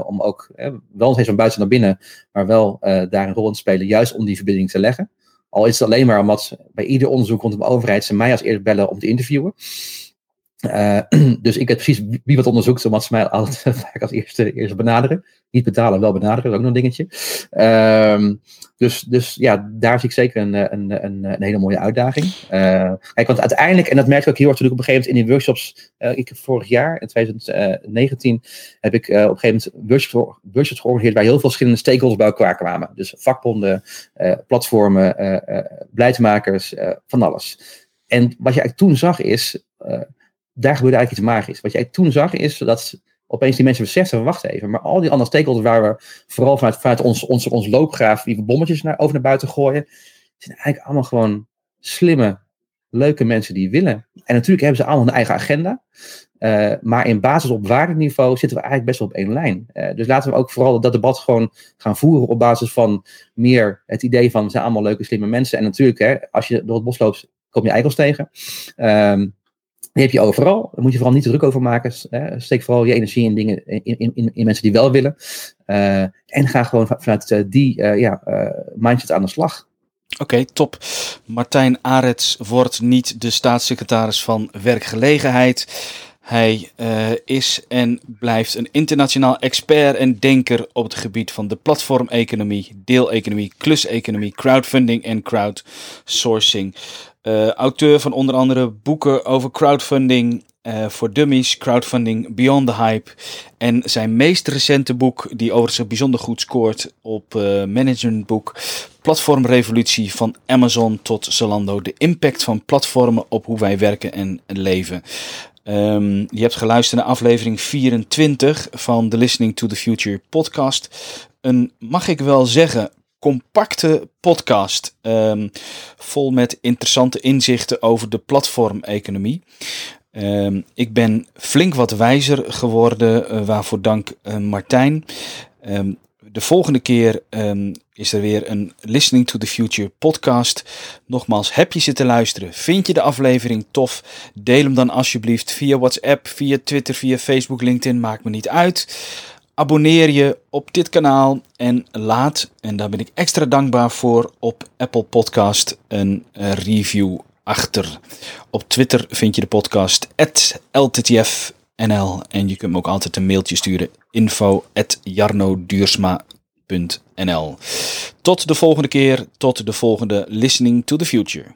om ook, wel steeds van buiten naar binnen, maar wel daar een rol in te spelen, juist om die verbinding te leggen. Al is het alleen maar omdat bij ieder onderzoek rondom overheid ze mij als eerst bellen om te interviewen. Uh, [CLEARS THROAT] dus ik weet precies wie wat onderzoekt, omdat ze mij altijd [LAUGHS] als eerste, eerste benaderen. Niet betalen, wel benaderen, dat is ook nog een dingetje. Uh, dus, dus ja, daar zie ik zeker een, een, een, een hele mooie uitdaging. Uh, kijk, want uiteindelijk, en dat merk ik ook heel erg natuurlijk op een gegeven moment in die workshops. Uh, ik heb vorig jaar, in 2019, heb ik op een gegeven moment workshops, workshops georganiseerd waar heel veel verschillende stakeholders bij elkaar kwamen. Dus vakbonden, platformen, beleidsmakers, van alles. En wat je eigenlijk toen zag is daar gebeurde eigenlijk iets magisch. Wat jij toen zag is dat opeens die mensen beseften, wacht even, maar al die andere stakeholders waar we vooral vanuit, vanuit ons, ons, ons loopgraaf die bommetjes naar, over naar buiten gooien, zijn eigenlijk allemaal gewoon slimme, leuke mensen die willen. En natuurlijk hebben ze allemaal een eigen agenda. Uh, maar in basis op waardeniveau zitten we eigenlijk best wel op één lijn. Uh, dus laten we ook vooral dat debat gewoon gaan voeren op basis van meer het idee van, zijn allemaal leuke, slimme mensen. En natuurlijk, hè, als je door het bos loopt, kom je eikels tegen. Um, die heb je overal. Daar moet je vooral niet druk over maken. Steek vooral je energie in dingen, in, in, in mensen die wel willen. Uh, en ga gewoon vanuit uh, die uh, ja, mindset aan de slag. Oké, top. Martijn Arets wordt niet de staatssecretaris van werkgelegenheid. Hij is en blijft een internationaal expert en denker op het gebied van de platformeconomie, deeleconomie, kluseconomie, crowdfunding en crowdsourcing. Uh, auteur van onder andere boeken over crowdfunding uh, voor dummies, crowdfunding Beyond the Hype. En zijn meest recente boek, die overigens bijzonder goed scoort op uh, managementboek, Platformrevolutie van Amazon tot Zalando. De impact van platformen op hoe wij werken en leven. Um, je hebt geluisterd naar aflevering 24 van de Listening to the Future podcast. Een, mag ik wel zeggen, compacte podcast. Um, vol met interessante inzichten over de platformeconomie. Um, ik ben flink wat wijzer geworden, uh, waarvoor dank uh, Martijn. Um, de volgende keer is er weer een Listening to the Future podcast. Nogmaals, heb je zitten luisteren? Vind je de aflevering tof? Deel hem dan alsjeblieft via WhatsApp, via Twitter, via Facebook, LinkedIn, maakt me niet uit. Abonneer je op dit kanaal en laat, en daar ben ik extra dankbaar voor, op Apple Podcast een review achter. Op Twitter vind je de podcast LTTFNL en je kunt me ook altijd een mailtje sturen info Tot de volgende keer, tot de volgende Listening to the Future.